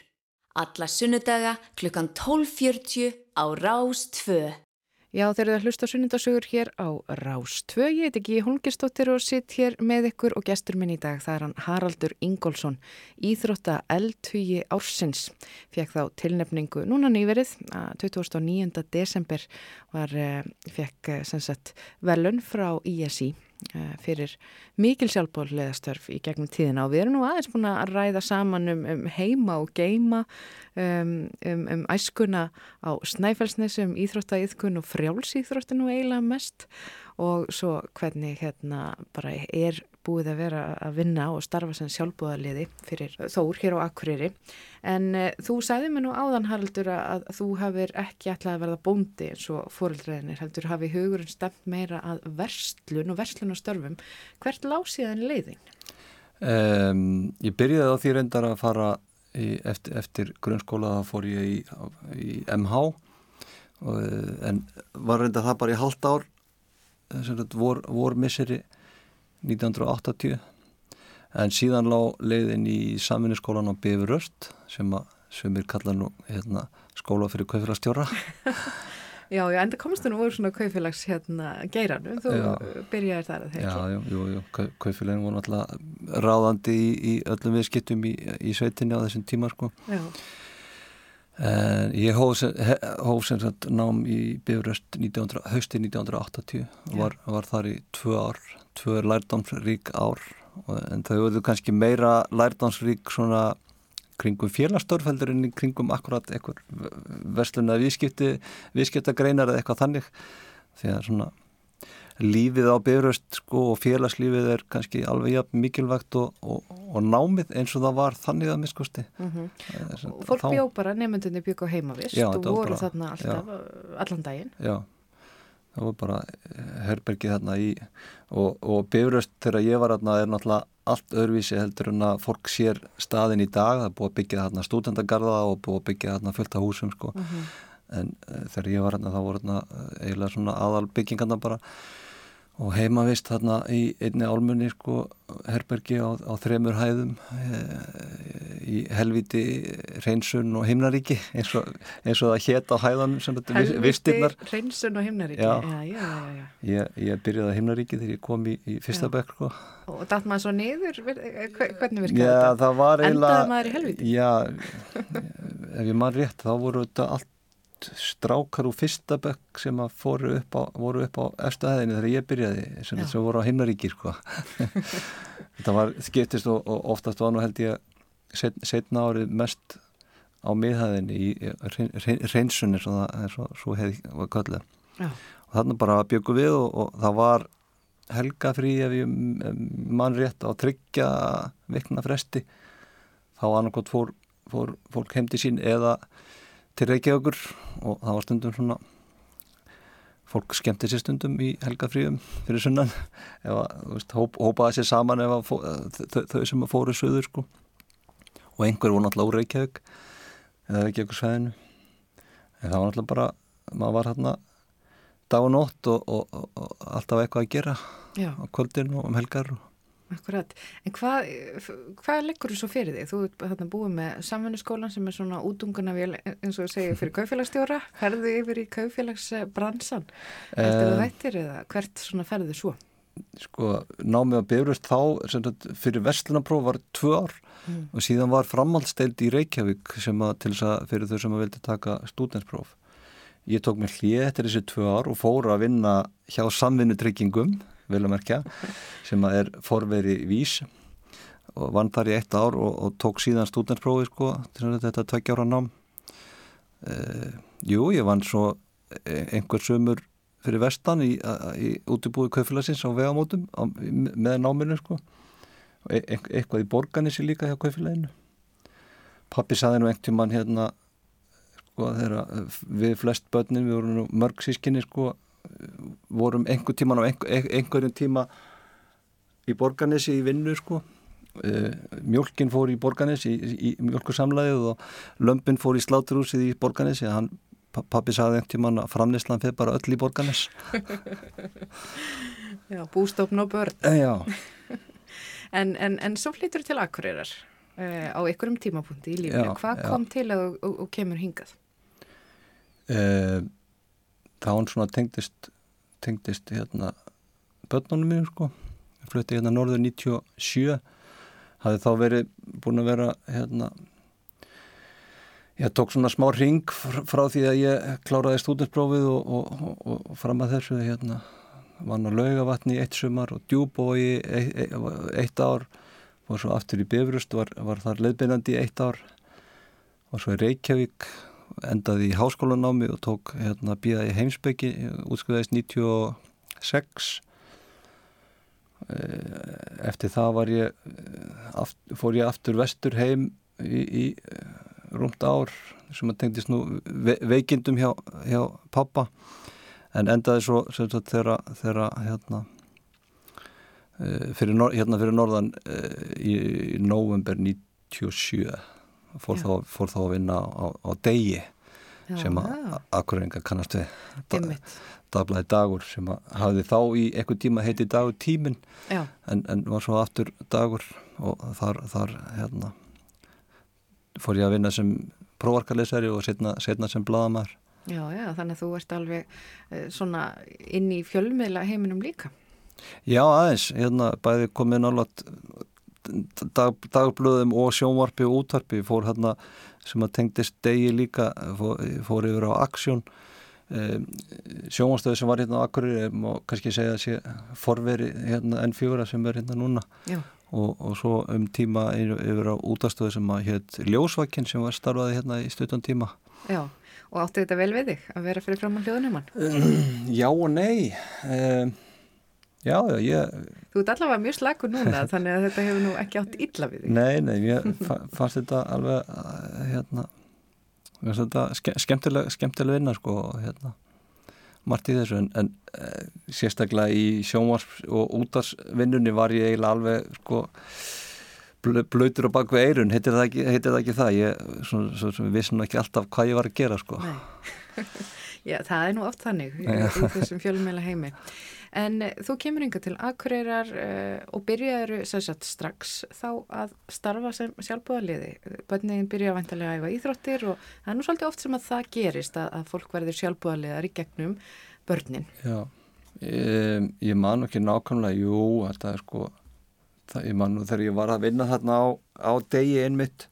Alla sunnudaga klukkan 12.40 á Rás 2. Já, þeir eru að hlusta á sunnundasögur hér á Rás 2. Ég heit ekki Holgersdóttir og sitt hér með ykkur og gestur minn í dag. Það er hann Haraldur Ingólfsson, íþrótta eldhugi ársins. Fekk þá tilnefningu núna nýverið, að 29. desember var, eh, fekk eh, sem sagt velun frá ISI fyrir mikil sjálfbóðleðastörf í gegnum tíðina. Og við erum nú aðeins búin að ræða saman um, um heima og geima um, um, um æskuna á Snæfellsnesi um íþróttaiðkun og frjálsíþrótti nú eiginlega mest. Og svo hvernig hérna bara er búið að vera að vinna og starfa sem sjálfbúðarliði fyrir Þór hér á Akureyri. En uh, þú sagði mér nú áðan Haraldur að, þú hafir ekki ætlað að verða bóndi eins og fóreldræðinir heldur hafi hugurinn stemt meira að verslun og verslun og störfum hvert lág síðan leiðin? Um, ég byrjaði á því reyndar að fara í, eftir, eftir grunnskóla þá fór ég í, í MH og, eh, en var reyndar það bara í halvt ár eh, vor, vor misseri 1980 en síðan lág leiðin í samvinniskólan á Bifuröst sem að sumir kalla nú hérna, skóla fyrir kaufélagstjóra *laughs* Já, já, enda komstu nú úr svona kaufélags hérna geiranum, þú Já. byrjaðir þar að Já, þeirra. jú, jú, jú. Kau- kaufélagin voru náttúrulega ráðandi í, í öllum viðskiptum í, í sveitinni á þessum tíma sko. Já, En ég hóf hóf sem sagt nám í Bifröst 1900, hausti 1980 og var, var þar í tvö ár, tvö lærdómsrík ár en þau voru kannski meira lærdómsrík svona kringum félagstörfeldur en kringum akkurat einhver versluna viðskipti, viðskiptagreinar eða eitthvað þannig því að svona lífið á Bifröst sko og félagslífið er kannski alveg jafn mikilvægt og, og, og námið eins og það var þannig að miskusti mhm. og fólk bjó bara, nefndunni bygg á heimavist Já, og voru þarna alltaf, uh, allan daginn. Já, það var bara eh, herbergið þarna í og, og bifröst þegar ég var þarna er náttúrulega allt öðruvísi heldur en að fólk sér staðin í dag, það er búið að byggja þarna stúdendagarða og búið að byggja þarna fullt af húsum sko, en uh, þegar ég var þarna þá voru uh, eiginlega svona aðal byggingarna bara. Og heimavist þarna í einni álmunni sko herbergi á, á þremur hæðum í helviti reynsun og himnaríki eins og, eins og það hét á vis- vistirnar hreinsun og himnaríki. Já. Já, já, já, já. ég, ég byrjaði á himnaríki þegar ég kom í, í fyrsta bekk sko. Og datt maður svo niður, eh, hve- hvernig virkaði Já, þetta? það var eiginlega Endaði maður í helvíti? Já, ef ég man rétt þá voru þetta allt strákar úr fyrsta bekk sem að fóru upp á, voru upp á efstu hæðinni þegar ég byrjaði sem, sem voru á himnaríki sko. *laughs* þetta var skiptist og, og oftast var nú held ég setna árið mest á miðhæðinni í reyn- reyn- reynsun eins og það hefði kallið og þarna bara byggum við og, og það var helgafrí ef ég m- man rétt á tryggja vikna fresti. Þá annarkot fór, fór fólk heim til sín eða til Reykjavíkur og það var stundum svona fólk skemmti sér stundum í helgafríum fyrir sunnan. *laughs* Hóp, hópaði sér saman fó, þau, þau sem fóru söður sko og einhver voru náttúrulega úr Reykjavík eða Reykjavík sveðinu en það var náttúrulega bara maður var hérna dag og nótt og, og, og, og alltaf eitthvað að gera Já, á kvöldin og um helgar akkurat. En hvað, hvað leggur þú svo fyrir þig? Þú ert þarna búið með samfunnuskólan sem er svona útunguna vel, eins og þú segir, fyrir *laughs* kaufélagsstjóra. Ferðu yfir í kaufélagsbransan? Eftir Eh. það vættir eða hvert svona ferðu svo? sko, námið að bifröst þá fyrir vestlunapróf var tvö ár og síðan var framhaldsteild í Reykjavík sem að til þess að fyrir þau sem að vildi taka stúdenspróf ég tók mér hlið eftir þessi tvö ár og fór að vinna hjá samvinnutryggingum vil að merkja, sem að er forveri vís. Og vann þar í eitt ár og, og tók síðan stúdensprófi sko, þetta tveggjára nám. Uh, Jú, ég vann svo eh, einhver sömur fyrir vestan í, í útibúi kaufélagsins á vegamótum á, með náminu sko e eitthvað í borganissi líka hjá kaufélaginu. Pappi saði nú einhvern mann hérna sko þegar við flest börnin við vorum nú mörg sískinni sko vorum einhver tíman á einhver, einhverjum tíma í borganissi í vinnu sko. Uh, mjölkin fór í Borganes í, í, í mjölkursamlæðið og lömpin fór í sláturhúsið í Borganes hann, pappi sagði einhvern tíman að framleyslan fyrir bara öll í Borganes *laughs* Já, bústofn og börn. e, Já, En, en, en svo flytur til Akureyrar uh, á einhverjum tímapunkti í lífinu. Hvað kom til þú og, og kemur hingað? uh, það hann svona tengdist tengdist hérna börnunum mínu sko flutti hérna norður 97 hafði þá verið búin að vera hérna ég tók svona smá ring fr- frá því að ég kláraði stúdinsprófið og, og, og, og fram að þessu hérna vann á laugavatni eitt sumar og djúbói eitt, eitt, eitt ár og svo aftur í Bifrust var, var þar leiðbeinandi í eitt ár og svo í Reykjavík endaði í háskólanámi og tók hérna bíða í heimsbyggi útskriðaðist 96 Eh, eftir það var ég eh, aft, fór ég aftur vestur heim í, í rúmt ár sem að tengdist nú ve veikindum hjá, hjá pappa en endaði svo sagt þegar þegar hérna eh, fyrir, nor hérna fyrir norðan eh, í, í november 97 fór, þá, fór þá að vinna á, á degi Já, sem að já. akkurenga kannast við. Da- dagblæði dagur sem að hafði þá í einhver tíma heiti dagur tíminn. Já, en, en var svo aftur dagur og þar, þar hérna fór ég að vinna sem prófarkalesari og setna, setna sem bladamær já, já, þannig að þú ert alveg uh, svona inn í fjölmiðla heiminum líka. Já aðeins, hérna bæði komið nálat dag, dagblöðum og sjónvarpi og útvarpi fór hérna sem að tengdist degi líka fór, fór yfir á aksjón um, sjónvarstöðu sem var hérna á Akureyri og kannski segja að sé forveri hérna N4 sem er hérna núna Já, og, og svo um tíma yfir, á útastöðu sem að hétt Ljósvakin sem var starfaði hérna í stuttan tíma já. Og áttu þetta vel við þig að vera fyrir fram á hljóðnumann? Já og nei um, Já, já, ég Þú ert allavega mjög slagur núna *laughs* þannig að þetta hefur nú ekki átt illa við þig. Nei, nei, ég *laughs* fa fannst þetta alveg uh, hérna þetta ske skemmtileg, skemmtileg vinna sko, hérna margt í þessu en, en uh, sérstaklega í sjónvars og útarsvinnunni var ég eiginlega alveg sko blöytur á bakvið eirun, heitir það ekki, heitir það, ekki það ég svona, svo, svo, vissi nú ekki alltaf hvað ég var að gera sko. *laughs* Já, það er nú oft þannig í, í þessum fjölmjöla heimi. En uh, þú kemur yngar til Akureyrar uh, og byrjaður sagt strax þá að starfa sem sjálfbúðaliði. Bönniðin byrja vantarlega að æfa íþróttir og það er nú svolítið oft sem að það gerist að, að fólk verður sjálfbúðaliðar í gegnum börnin. Já, ég, ég man ekki nákvæmlega, jú, þetta er sko, það, ég man nú þegar ég var að vinna þarna á, á degi einmitt,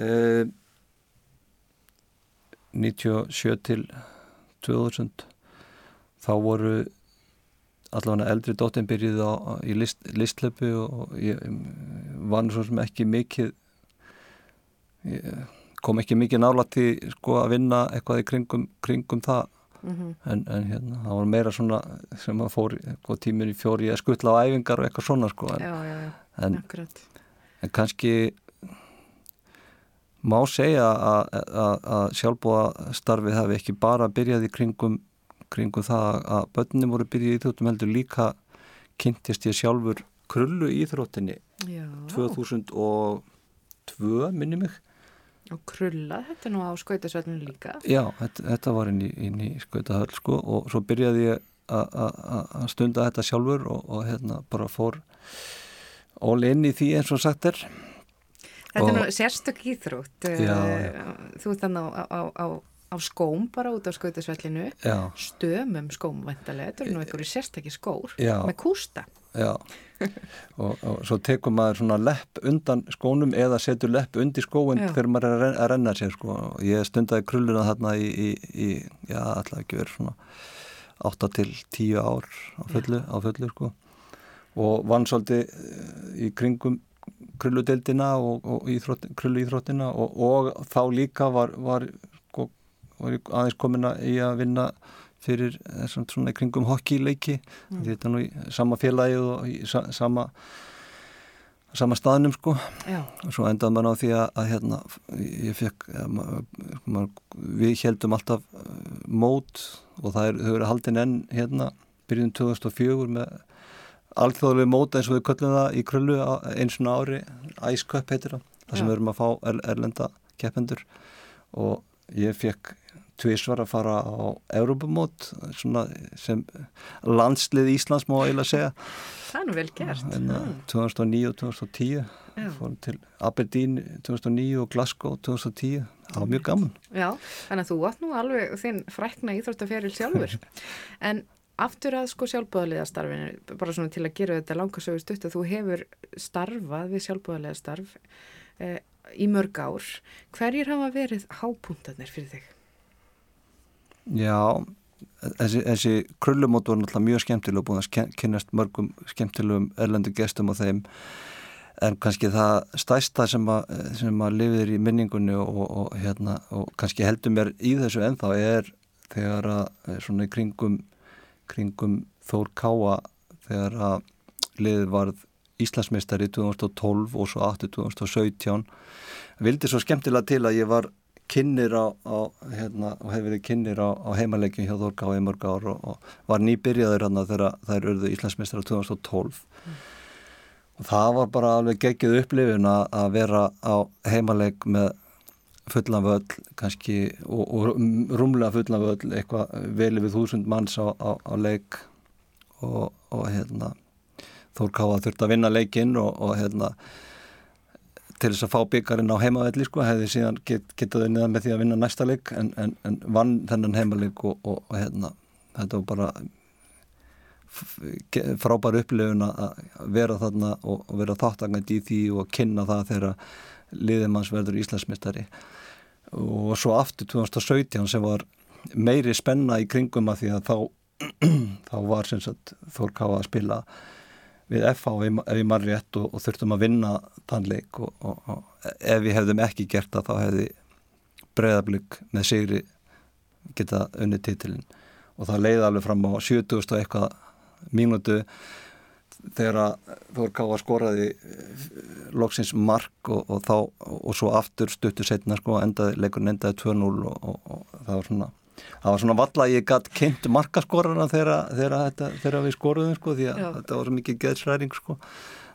uh, 97 til 2000, þá voru allavega eldri dóttin byrjuð á, í list, listlöpu og ég var nú svo sem ekki mikið, ég kom ekki mikið nálætti sko að vinna eitthvað í kringum, kringum það Mm en, en hérna, það var meira svona sem að fór sko, tíminn í fjóri að skutla á æfingar og eitthvað svona sko en, Já, já, já, en, en kannski má segja að, sjálfbúa starfið hafi ekki bara byrjað í kringum, kringum það að börnum voru byrjað í íþróttum heldur líka kynntist ég sjálfur krullu íþróttinni. Já, 2002 2002 minni mig Og krulla, þetta er nú á skautasvellinu líka. Já, þetta, þetta var inn í, inn í skautahöll sko og svo byrjaði ég að- stunda þetta sjálfur og, og hérna bara fór all inn í því eins og sagt er Þetta er Og- nú sérstök íþrótt. eh, Já, Þú ert þannig á, á, á, á skóm bara út á skautasvellinu. Já, Stömum skóm vantarlega. Þetta eru nú einhverju sérstakki skór Já. með kústa. já og, og svo tekur maður svona lepp undan skónum eða setur lepp undir skóin Já. þegar maður að renna, að renna sér sko. Ég stundaði krulluna þarna í, í, í já, alltaf ekki verið svona 8 til 10 ár á fullu, á fullu sko. Og vann svolítið eh, í kringum krulludeildina og, og íþrótt, krullu íþróttina og, og þá líka var, var, sko, aðeins komin að í að vinna fyrir þessum svona í kringum hockeyleiki mm. þetta er nú í sama félagi og í sa, sama sama staðnum sko Já. og svo endaði maður á því að, að hérna, ég fekk ja, við heldum alltaf uh, mót og það er, þau eru haldin enn hérna byrjun 2004 með alþjóðlega mót eins og við köllum það í krullu á- eins og ári Ice Cup heitir það, það sem við erum að fá er, erlenda keppendur og ég fekk tvísvar að fara á Europamót sem landslið Íslands má eiginlega segja Það er nú vel gert. hérna, 2009 og 2010 Já. fórum til Aberdeen 2009 og Glasgow 2010 það var mjög gaman Já, þannig að þú átt nú alveg þinn frækna íþróttaferil sjálfur. *laughs* en aftur að sko sjálfbúðaliðastarfinu, bara svona til að gera þetta langasögu stutt að þú hefur starfað við sjálfbúðaliðastarf eh, í mörg ár. Hverjir hafa verið hápuntarnir fyrir þig? Já, þessi, þessi krullumót voru náttúrulega mjög skemmtilega og búin að kynnast mörgum skemmtilegum erlendu gestum og þeim. En kannski það stæsta sem að, sem að lifir í minningunni og, og, hérna, og kannski heldur mér í þessu ennþá er þegar að eh, svona í kringum, kringum Þór Káa þegar að liðið varð Íslandsmeistari 2012 og svo aftur 2017 vildi svo skemmtilega til að ég var kynir á, á hérna, og hefur verið kynir á, á heimalegjum hjá Þórká í mörg ár og, og var nýbyrjaður hérna þegar þær urðu Íslandsmeistar á 2012 og það var bara alveg geggið upplifun að, vera á heimaleg með fullan völl kannski og, og rúmlega fullan völl eitthvað vel við þúsund manns á, á, á leik. Og, og hérna Þórká að þurft að vinna leikinn og hérna til þess að fá byggarinn á heimavelli sko, hefði síðan get, getað unnið með því að vinna næsta leik en, en, en vann þennan heimaleik og, og, og hérna, þetta var bara frábær upplifun að vera þarna og, og vera þáttangandi í því og kynna það þegar liðimanns verður Íslandsmyndari og svo aftur 2017 sem var meiri spenna í kringum að því að þá, *clears throat* þá var sem sagt Þór Káa að spila við FH ef ég mann rétt og, og þurftum að vinna þann leik og, og, og ef við hefðum ekki gert það þá hefði breyðablík með sigri geta unnið titilin og það leiði alveg fram á 70 og eitthvað mínútu þegar Þór Káa skoraði eh, loksins mark og, þá og svo aftur stuttu setna sko endaði, leikurinn endaði 2-0 og, og, og það var svona það var svona valla að ég gætt kynnt markaskorana þegar, við skoruðum sko því að Já. þetta var svo mikið geðsræring sko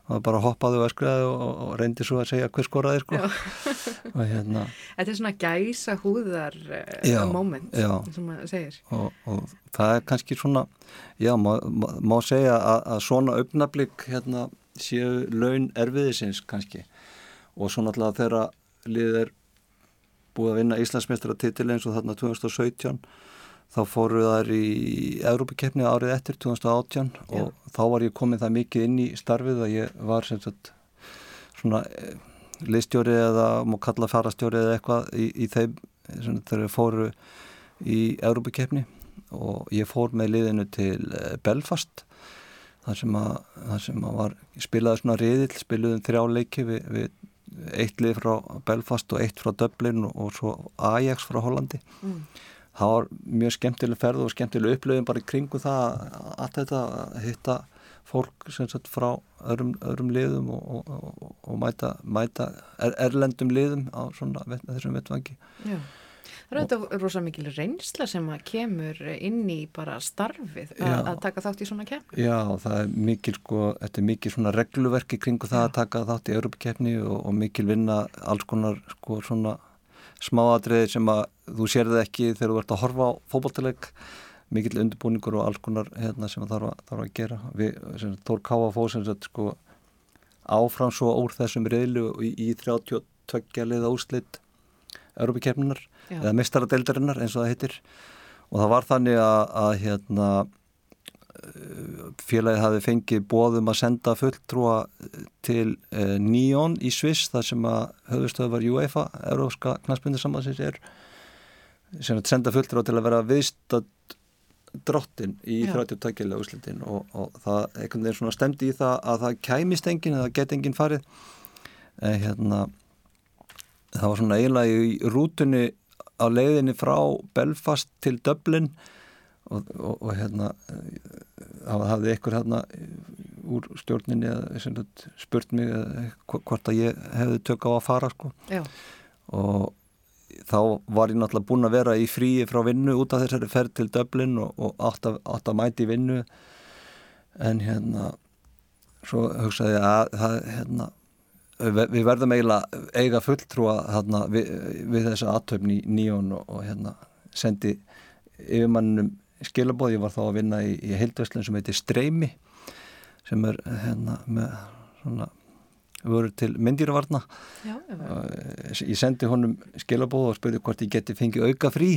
var bara hoppaði og öskraði og, og reyndi svo að segja hver skoraði sko og hérna Þetta er svona gæsa húðar Já, uh, moment já. sem maður segir. og, og það er kannski svona já, má, má, segja að, að svona augnablík hérna séu laun erfiðisins kannski og svo náttúrulega þegar liðið er búið að vinna Íslandsmeistaratitil eins og þarna 2017 þá fóru þær í Európa-keppni árið eftir 2018 og þá var ég komið það mikið inn í starfið að ég var sem sagt svona eh, liðstjóri eða má kalla farastjóri eða eitthvað í, í þeim sem þeir fóru í Európa-keppni og ég fór með liðinu til eh, Belfast þar sem að, þar sem að var spilaði svona riðil, spiluðum þrjá leiki við, við eitt lið frá Belfast og eitt frá Dublin og, og svo Ajax frá Hollandi Mm. það var mjög skemmtileg ferð og skemmtileg upplöfum bara í kringu það allt þetta að hitta fólk sem sagt frá öðrum, öðrum liðum og, og, og, og mæta, mæta er, erlendum liðum á svona þessum vettvangi Já. Það er auðvitað rosa mikil reynsla sem að kemur inn í bara starfið Já. að, að taka þátt í svona keppni. Já, það er mikil sko, þetta er mikil svona regluverki kringu það að taka þátt í Europakefni og, og mikil vinna alls konar sko svona smáatriði sem að þú sér það ekki þegar þú ert að horfa á fótballtileik mikill undirbúningur og alls konar hérna sem að þarf að, þarf að gera við, sem Þór Káa fóð sem sagt sko áfram svo úr þessum reyðlu í, í 32 liða úrslit Europakefninar Já. eða mestaradeildarinnar eins og það heitir og það var þannig að, að hérna félagið hafi fengið bóðum að senda fulltrúa til uh, Nýjón í Sviss þar sem að höfustöðvar UEFA, Európska knastbyndisambansins er sem að senda fulltrúa til að vera viðstödd drottin í Já. 32 kjælega úslitin og, og það einhvern veginn svona stemdi í það að það kæmist enginn eða get enginn farið en hérna það var svona eiginlega í rútunni á leiðinni frá Belfast til Dublin og, og, og hérna eh, hafði einhver hérna úr stjórninni eða spurt mig eða hvort að ég hefði tök á að fara sko. Og þá var ég náttúrulega búinn að vera í fríi frá vinnu út af þessari ferð til Dublin og, og átt, að, átt að mæti vinnu. En hérna svo hugsaði ég að það hérna við verðum eiginlega eiga fulltrúa hérna, við, við þessa aðtöfn í nýjón og, og hérna sendi yfirmannum skilabóð, ég var þá að vinna í, í heildvöslun sem heitir Streymi sem er hérna með svona voru til myndýravarna já. Eh, ég sendi honum skilabóð og spurði hvort ég geti fengið auka frí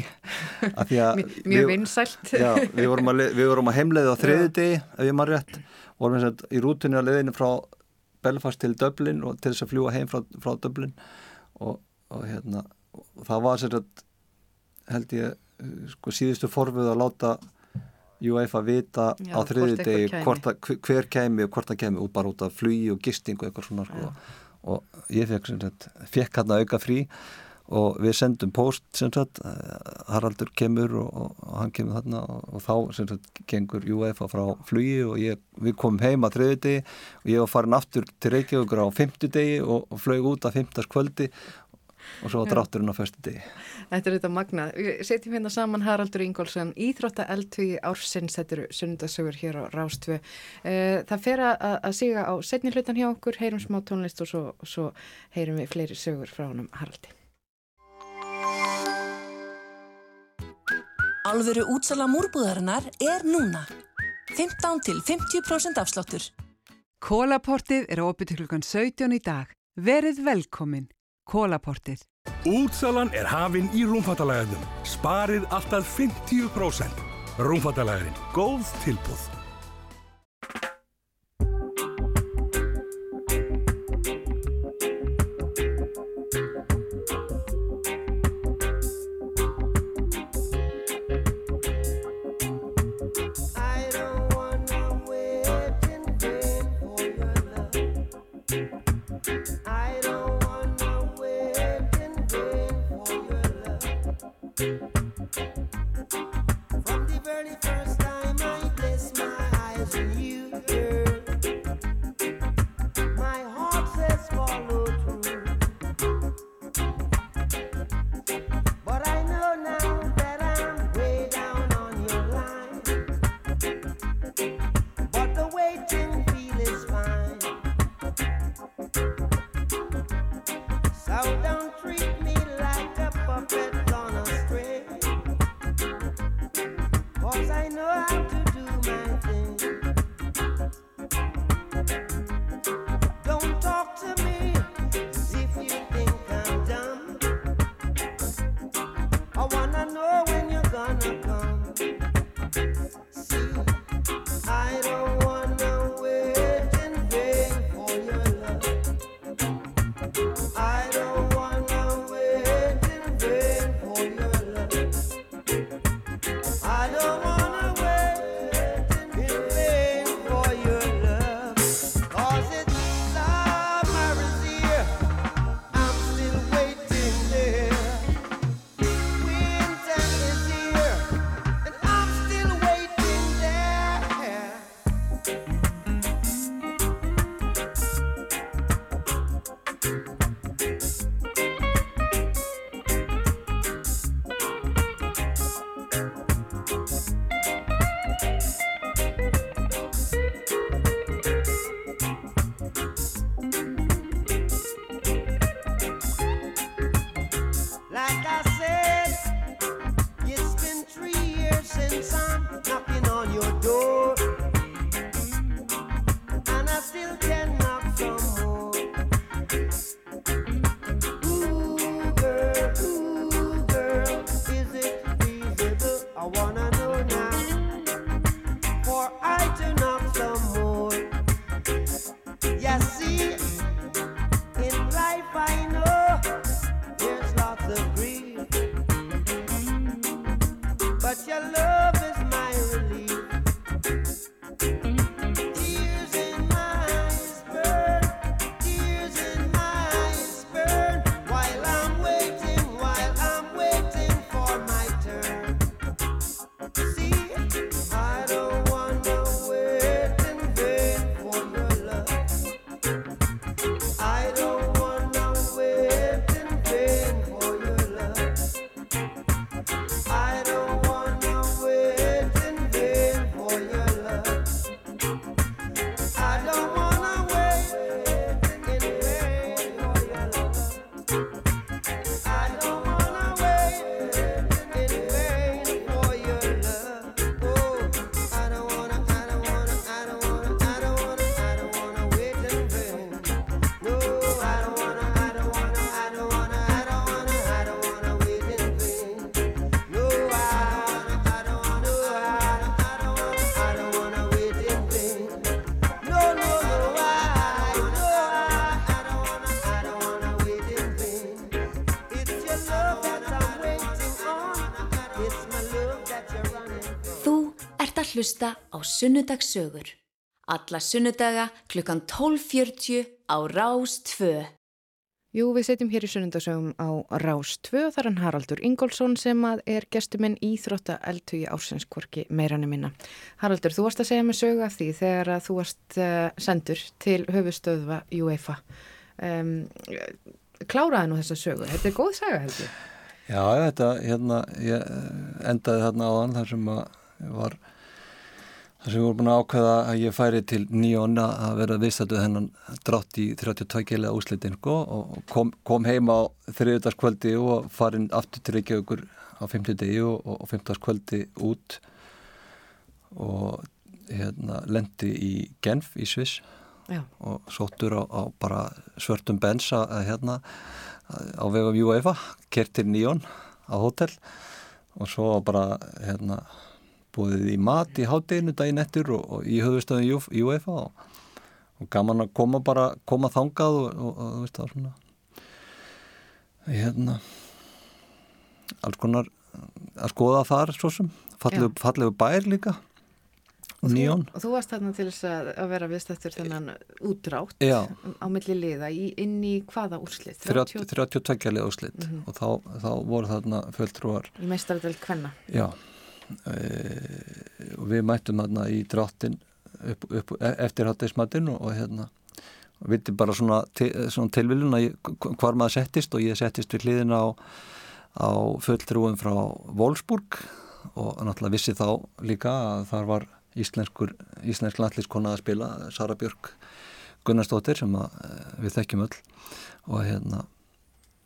að *laughs* Mjög vinsælt. við, vorum að, le- við vorum að heimleiði á þriði degi ef ég maður rétt vorum við í rútunni á leiðinu frá Belfast til Dublin og til þess að fljúa heim frá, frá Dublin. Og, og hérna og það var sér að held ég sko síðustu forfið að láta UEFA vita Já, á þriði degi að, hver- kæmi og hvort það kæmi út bara út af flugi og gisting og eitthvað svona sko. og ég fekk, fekk hann auka frí og við sendum post sem sagt, Haraldur kemur og, og, hann kemur þarna og, og þá sem sagt gengur UEFA frá flugi og ég, við komum heim að þriði degi og ég var farin aftur til Reykjavíkur á fymtu degi og, og flög út að fymtas kvöldi og svo drátturinn á föstu degi Þetta er þetta magnað. Við setjum hérna saman Haraldur Ingólfsson, Íþrótta eldhugi ársins, þetta eru sunnudasögur hér á Rástvö. Eh, Það fer að, að siga á setni hlutan hjá okkur, heyrum smá tónlist og svo, svo heyrum við fleiri sögur frá honum Haraldi. Alvöru útsala múrbúðarinnar er núna. 15 til 50% afsláttur. Kólaportið er opið til klukkan 17 í dag. Verið velkomin. Kólaportið. Útsalan er hafin í rúmfattalagarnum. Sparið alltaf 50%. Rúmfattalagarin. Góð tilbúð. Hlusta á Sunnudagssögur. Alla sunnudaga klukkan 12.40 á Rás 2. Jú, við setjum hér í sunnundagsögum á Rás 2 og það er hann Haraldur Ingólfsson sem að er gestuminn íþrótta eldhugi ársenskorki meirannu minna. Haraldur, þú varst að segja mig sögu af því þegar að þú varst uh, sendur til höfustöðva UEFA. Um, kláraði nú þessa sögu, þetta er góð saga heldur. Já, þetta, hérna, ég endaði þarna á þann þar sem að var þar sem við vorum búin að ákveða að ég færi til nýjón að vera viðstættuð hennan drátt í 32 gælega úslitin og kom, kom heim á þriðudagskvöldi og farin aftur til Reykjavíkur á 50 degi og, og 15. kvöldi út og hérna lendi í Genf í Sviss Já. og sóttur á, á bara svörtum bens að hérna á vegum UEFA, kert til nýjón á hótel og svo bara hérna búið í mat í hátteginu daginn eftir og, og í höfustöðum UEFA og, og gaman að koma bara koma þangað og, þú veist það svona hérna alls konar að skoða þar svo sem fallegu, fallegu bær líka Og nýjón og þú varst þarna til þess að, að vera viðstættur þennan útrátt Já. á milli liða í, inn í hvaða úrslit? 30 32 lega úslit Mhm. og þá, þá voru þarna fulltrúar Í meistaradel kvenna. Já og við mættum þarna í dráttin upp, upp, eftir hátteismatinn og, og hérna og viti bara svona, til, svona tilviljun að hvar maður settist og ég settist við hliðin á, á fulltrúum frá Wolfsburg og náttúrulega vissi þá líka að þar var íslenskur, íslensk landlískona að spila Sara Björk Gunnarsdóttir sem að, eh, við þekkjum öll og hérna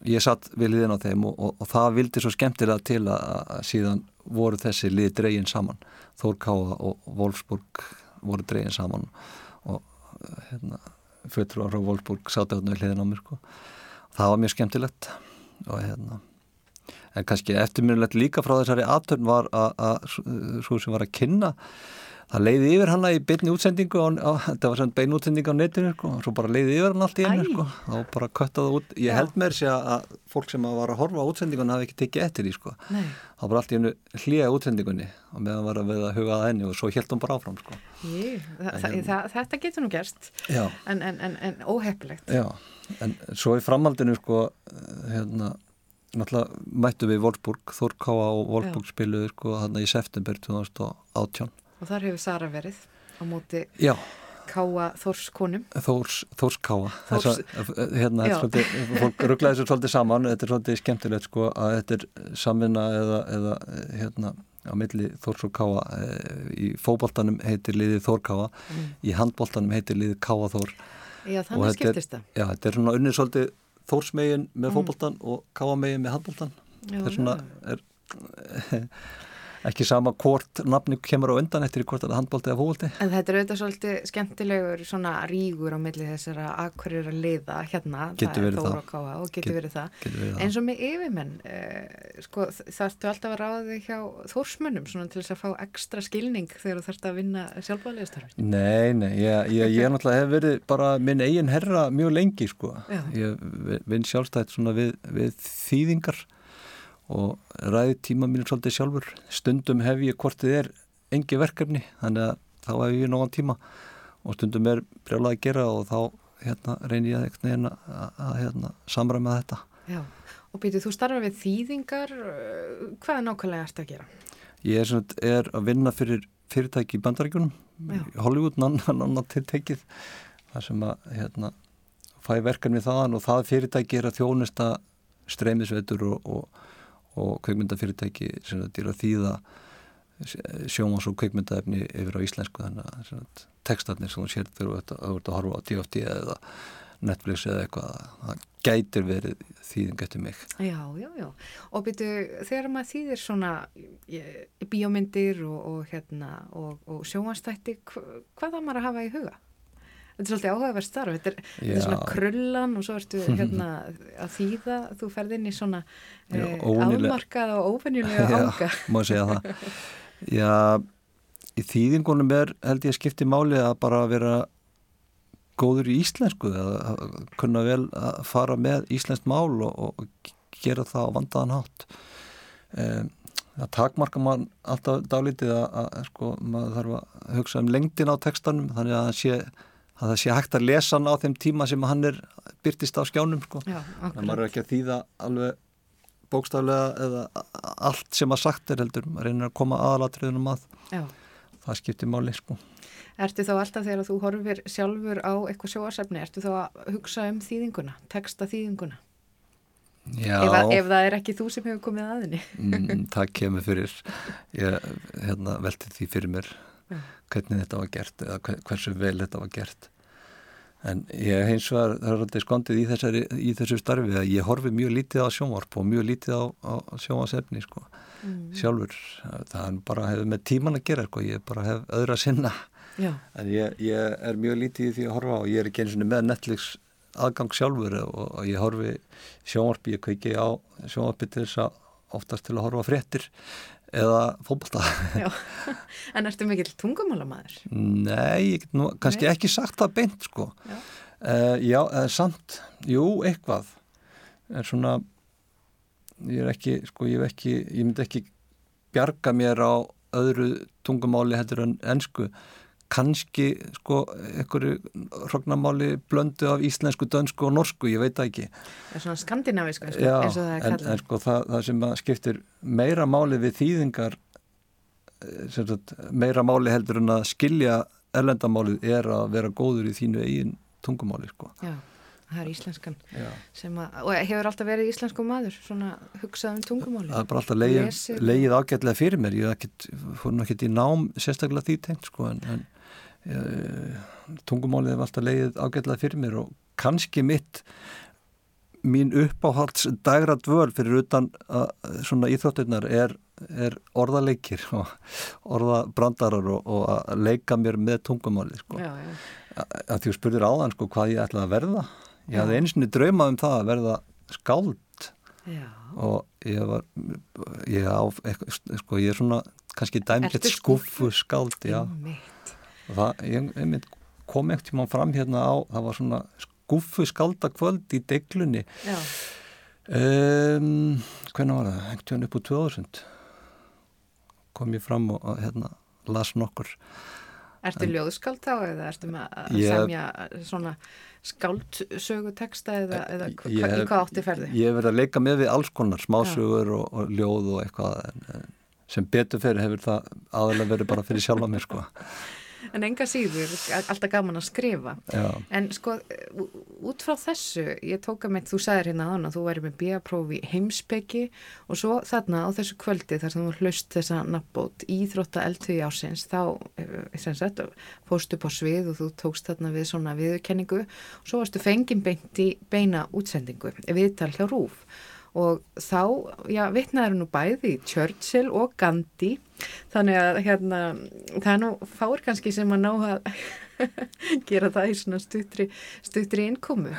ég satt við liðin á þeim og, og, og það vildi svo skemmtilega til að, að síðan voru þessi lið dregin saman Þór Káa og Wolfsburg voru dregin saman og hérna, fötur frá Wolfsburg sátu hérna við liðin á mér sko. það var mjög skemmtilegt og hérna en kannski eftirminnilegt líka frá þessari aðtörn var að svo sem var að kynna það leiði yfir hana í beinni útsendingu á, á, þetta var svona bein útsendingu á netinu sko, og svo bara leiði yfir hann allt í einu sko, þá bara köttaði út. Ég held með þess að fólk sem var að horfa á útsendingun hafi ekki tekið eftir því sko. Nei. þá bara allt í einu hlýjaði útsendingunni og meðan var að við að huga að henni og svo held hún bara áfram sko. Jú, þa þa þa þetta getur nú gerst. Já. en, en, en, en óheppilegt. Já, en svo í framhaldinu sko, hérna, náttúrulega mættu við Wolfsburg, Þór Káa og Wolfsburg spiluðu sko þarna í september 2018. Og þar hefur Sara verið á móti Já, Káa Þórskonum. Þórs, Þórs Káa. Þórs- hérna, Já. þetta er svolítið, fólk rugglaði þessu svolítið saman, þetta er svolítið skemmtilegt sko að þetta er samvinna eða, eða hérna á milli Þórs og Káa. Eh, Í fótboltanum heitir liðið Þór Káa, í handboltanum heitir liðið Káa Þór. Já, þannig þetta skiptist það. Já, þetta er svona unnið svolítið þórsmegin með fótboltan og káamegin með handboltan. Já, Það er svona, *laughs* er ekki sama hvort nafni kemur á undan eftir hvort það er handbolti eða fótbolti. En þetta er auðvitað svolítið skemmtilegur svona rígur á milli þessara akkurir að liða hérna. Getur verið það. er það. Og getur Get- verið það. verið. Eins og með yfirmenn, eh, sko þarftu alltaf að ráða þig hjá þórsmönnum svona til þess að fá ekstra skilning þegar þú þarfst að vinna sjálfbæðilegastarfin. Nei, nei, ég, ég, ég náttúrulega hef verið bara minn eigin herra mjög lengi sko. Ég vinn sjálfstætt svona við, við þýðingar og ræði tíma mínu svolítið sjálfur. Stundum hef ég hvort þið er engi verkefni, þannig að þá hef ég nógan tíma og stundum er brjálað að gera og þá hérna, reynir ég eitthvað neginn að, að hérna, samræma þetta. Já, og býtið, þú starfa við þýðingar, hvað er nákvæmlega ertu að gera? Ég er, er að vinna fyrir fyrirtæki í bandaríkjunum, Já. Hollywood nanna *laughs* tiltekið, þar sem að hérna, fæ verkefni þaðan og það fyrirtæki er að þjónusta streymisveitur og, og, og kveikmyndafyrirtæki sem að dýra þýða sjómas og kveikmyndaefni yfir á íslensku þannig að sagt, textarnir sem þú sér ert að, ert að horfa á DFT eða Netflix eða eitthvað það gætir verið þýðing eftir mig Já, já, já. Og býtið, þegar maður þýðir svona eh, bíómyndir og, og, hérna, og, og sjómanstætti, hvað það maður að hafa í huga? Þetta er svolítið áhugaverð starf, þetta er, þetta er svona krullan og svo ertu *laughs* hérna að þýða, þú ferð inn í svona Já, eh, afmarkað og óvenjulega *laughs* ánga. má segja það. Já, í þýðingunum er held ég skipti máli að bara vera góður í íslensku að að kunna vel að fara með íslenskt mál og, og gera það á vandaðan hátt. Um, það takmarka mann alltaf dálítið að, að sko, maður þarf að hugsa um lengdin á textanum þannig að, hann sé, að það sé hægt að lesa hann á þeim tíma sem hann er byrtist á skjánum sko. Já, akkurat. maður er ekki að þýða alveg bókstaflega eða allt sem að sagt er heldur, maður reynir að koma aðalatriðunum að Já. það skiptir máli sko. Ertu þá alltaf þegar þú horfir sjálfur á eitthvað sjóasefni, ertu þá að hugsa um þýðinguna, texta þýðinguna? Já, Ef, að- ef það er ekki þú sem hefur komið að henni. mm, *laughs* það kemur fyrir ég hérna, velti því fyrir mér Já. hvernig þetta var gert eða hver- hversu vel þetta var gert en ég hins vegar það er alltaf skondið í, þessari, í þessu starfi að ég horfi mjög lítið á sjónvarp og mjög lítið á, á sjónvarsefni sko, sjálfur. Það er bara hefur með tíman að gera sko, ég bara hef öðra sinna. Já. en ég, ég er mjög lítið í því að horfa og ég er ekki eins og með Netflix aðgang sjálfur og, og ég horfi sjónvarpi, ég kveiki á sjónvarpi til þess að oftast til að horfa fréttir eða fótbolta *laughs* Já. *laughs* En ertu mikill tungumálamæður? Nei, ég nú kannski Nei. ekki sagt það beint sko Já. uh, Já, uh, samt jú, eitthvað er svona ég er ekki, sko, ég hef ekki ég myndi ekki bjarga mér á öðru tungumáli heldur en ennsku kannski sko einhverju hrognamáli blöndu af íslensku, dönsku og norsku, ég veit það ekki Það er svona skandinavísku eins og Já, eins og það er en, kallað. en sko það, það sem skiptir meira máli við þýðingar eh, sagt, meira máli heldur en að skilja erlendamálið er að vera góður í þínu eigin tungumáli sko. Já, það er íslenskan að, og hefur alltaf verið íslensku maður svona hugsað um tungumáli það er bara alltaf leið, leið ágætlega fyrir mér ég fór nú ekkert í nám sérstaklega því tengt sko en, en tungumálið hef alltaf leið ágætlega fyrir mér og kannski mitt mín uppáhalds dagra dvöl fyrir utan að, svona íþróttirnar er, er orðaleikir og orðabrandarar og, og að leika mér með tungumálið sko. Já, já. að, þú spurðir áðan sko hvað ég ætlaði að verða ég Já. hafði einsinni draumað um það að verða skáld Já. og ég var ég, á, sko, ég er svona kannski dæmgett Ertu skuffu skáld já. Einmitt. Það ég, einmitt, kom ekkert tíma fram hérna á það var svona skuffu skaldakvöld í deglunni. Um, hvernig var það? einhvern tíðan upp úr 2000 kom ég fram og, hérna las nokkur. Ertu ljóðskáld þá eða ertu með að Ég- semja svona skáldsöguteksta eða, eða hva, Ég í hvað átti ferði? Ég hef verið að leika með við alls konar smásögur og, og ljóð og eitthvað sem betur fyrir hefur það aðalega verið bara fyrir sjálfa mér sko En enga síður, alltaf gaman að skrifa. Já. En sko, út frá þessu, ég tók að mitt, þú sagðir hérna að þú væri með bíaprófi heimspeki og svo þarna á þessu kvöldi þar sem þú hlaust þessa nafnbót íþrótta eldhugi ásins, þá eh, sagt, fórstu á svið og þú tókst þarna við svona viðurkenningu og svo varstu fengin beint í beina útsendingu, viðtal hjá Rúf og þá, já, vitnaður nú bæði Churchill og Gandhi þannig að hérna það er nú fáir kannski sem að ná að *laughs* gera það í svona stuttri, stuttri innkomu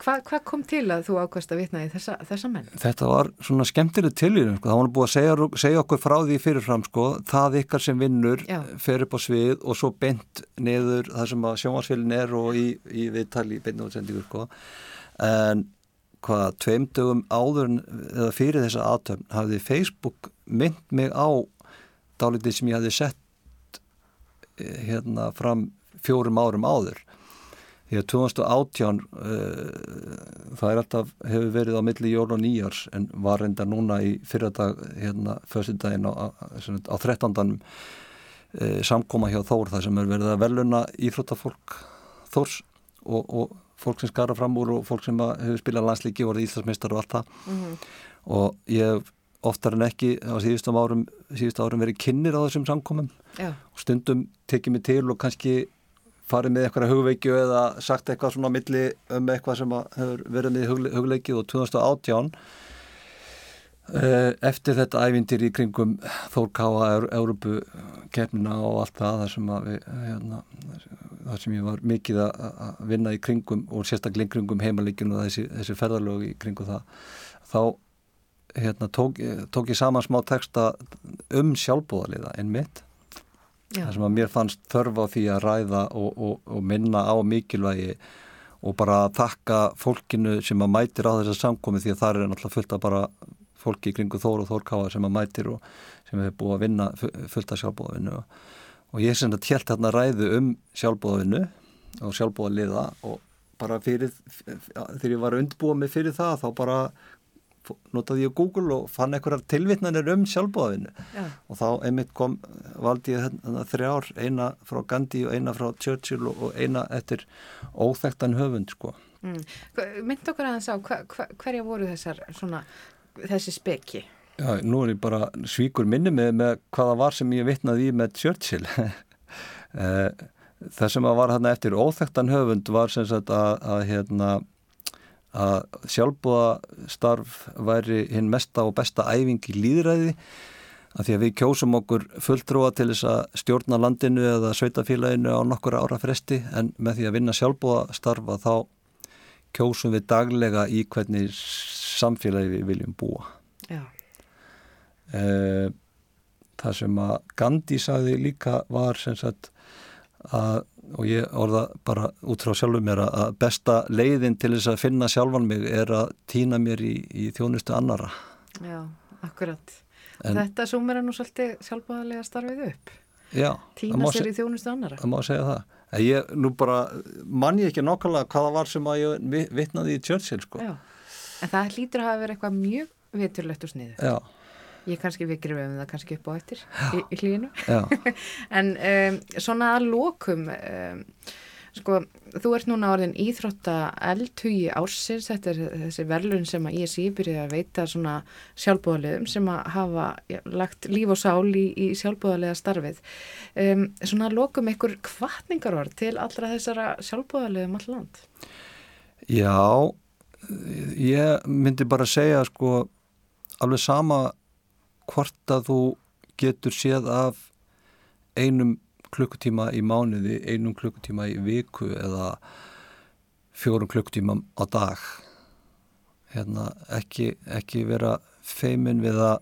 Hvað hva kom til að þú ákvæmst að vitna í þessa, þessa menn? Þetta var svona skemmtileg tilvíðum sko. það var búið að segja, segja okkur frá því fyrirfram sko. það ykkar sem vinnur Já. fer upp á svið og svo bent niður það sem að sjónvarsfélin er og í, í viðtali í beinni útsendingu sko. en hvað tveimdögum áður eða fyrir þessa aðtöfn hafði Facebook mynd mig á dálítið sem ég hafði sett eh, hérna fram fjórum árum áður Því að 2018 uh, það er alltaf, hefur verið á milli jól og nýjars en var reynda núna í fyrradag, hérna, föstudaginn á, á, á 13. Uh, samkoma hjá Þór þar sem er verið að veluna íþróttafólk Þórs og, og fólk sem skara fram úr og fólk sem hefur spilað landslíki og verið íþróttmeistar og allt það Mhm. og ég hef oftar en ekki á síðustum árum, síðustum árum verið kynir á þessum samkomum Já. og stundum tekið mig til og kannski farið með eitthvað hugveikju eða sagt eitthvað svona á milli um eitthvað sem hefur verið með hugle hugleikið og 2018 eh, eftir þetta ævindir í kringum Þórkáa, Európu kemna og allt það þar sem, að við, hérna, þar sem ég var mikið að að vinna í kringum og sérstaklega í kringum heimalikinu og þessi, þessi ferðarlög í kringum það þá hérna, tók, tók ég saman smá texta um sjálfbúðaliða en mitt Já. þar sem að mér fannst þörf á því að ræða og, og, og minna á mikilvægi og bara þakka fólkinu sem að mætir á þessa samkomi því að það er náttúrulega fullt af bara fólki í kringu Þór og Þórkáa sem að mætir og sem hefur búið að vinna fu- fullt af sjálfbóðavinnu og, og ég sem þetta helt þarna ræðu um sjálfbóðavinnu og sjálfbóðaliða og bara fyrir, þegar ég var undirbúa mig fyrir það þá bara notaði ég Google og fann einhverjar tilvitnanir um sjálfbóðavinnu Já. og þá einmitt kom, valdi ég þarna þrjár, eina frá Gandhi og eina frá Churchill og eina eftir óþekktan höfund sko. Mm. Mynd okkur aðeins á, hva, hva, hverja voru þessar svona, þessi speki? Já, nú er ég bara svíkur minni með, með hvaða var sem ég vitnaði í með Churchill. *laughs* Eh, Það sem var hérna eftir óþekktan höfund var sem sagt að, að, hérna, að sjálfbúða starf væri hinn mesta og besta æfing í líðræði að því að við kjósum okkur fulltrúa til þess að stjórna landinu eða sveitafélaginu á nokkur ára fresti en með því að vinna sjálfbúða starfa þá kjósum við daglega í hvernig samfélagi við viljum búa. Já. Eh, það sem að Gandhi sagði líka var sem sagt að, og ég orða bara út frá sjálfum mér að- að besta leiðin til þess að finna sjálfan mig er að týna mér í, í þjónustu annara Já, akkurat. En- Þetta súmur er nú svolítið sjálfbáðarlega starfið upp. Já, Týna sér í þjónustu annara. það má segja það ég nú bara mann ég ekki nákvæmlega hvaða var sem að ég vi- vitnaði í Churchill sko Já. En það hlýtur að hafa verið eitthvað mjög viturlegt og sniðu. Já, Ég kannski við grifum það kannski upp á eftir í, í hlýinu. já, *laughs* En um, svona að lokum, um, sko, þú ert núna orðin íþrótta eldhugi ársins, þetta er þessi verlun sem að ISI byrjaði að veita svona sjálfbúðaliðum sem að hafa ja, lagt líf og sál í, í sjálfbúðalega starfið. Um, svona lokum ykkur kvartningarorð til allra þessara sjálfbúðaliðum all land. já ég myndi bara segja sko alveg sama hvort að þú getur séð af einum klukkutíma í mánuði, einum klukkutíma í viku eða fjórum klukkutíma á dag. Hérna ekki, ekki vera feimin við að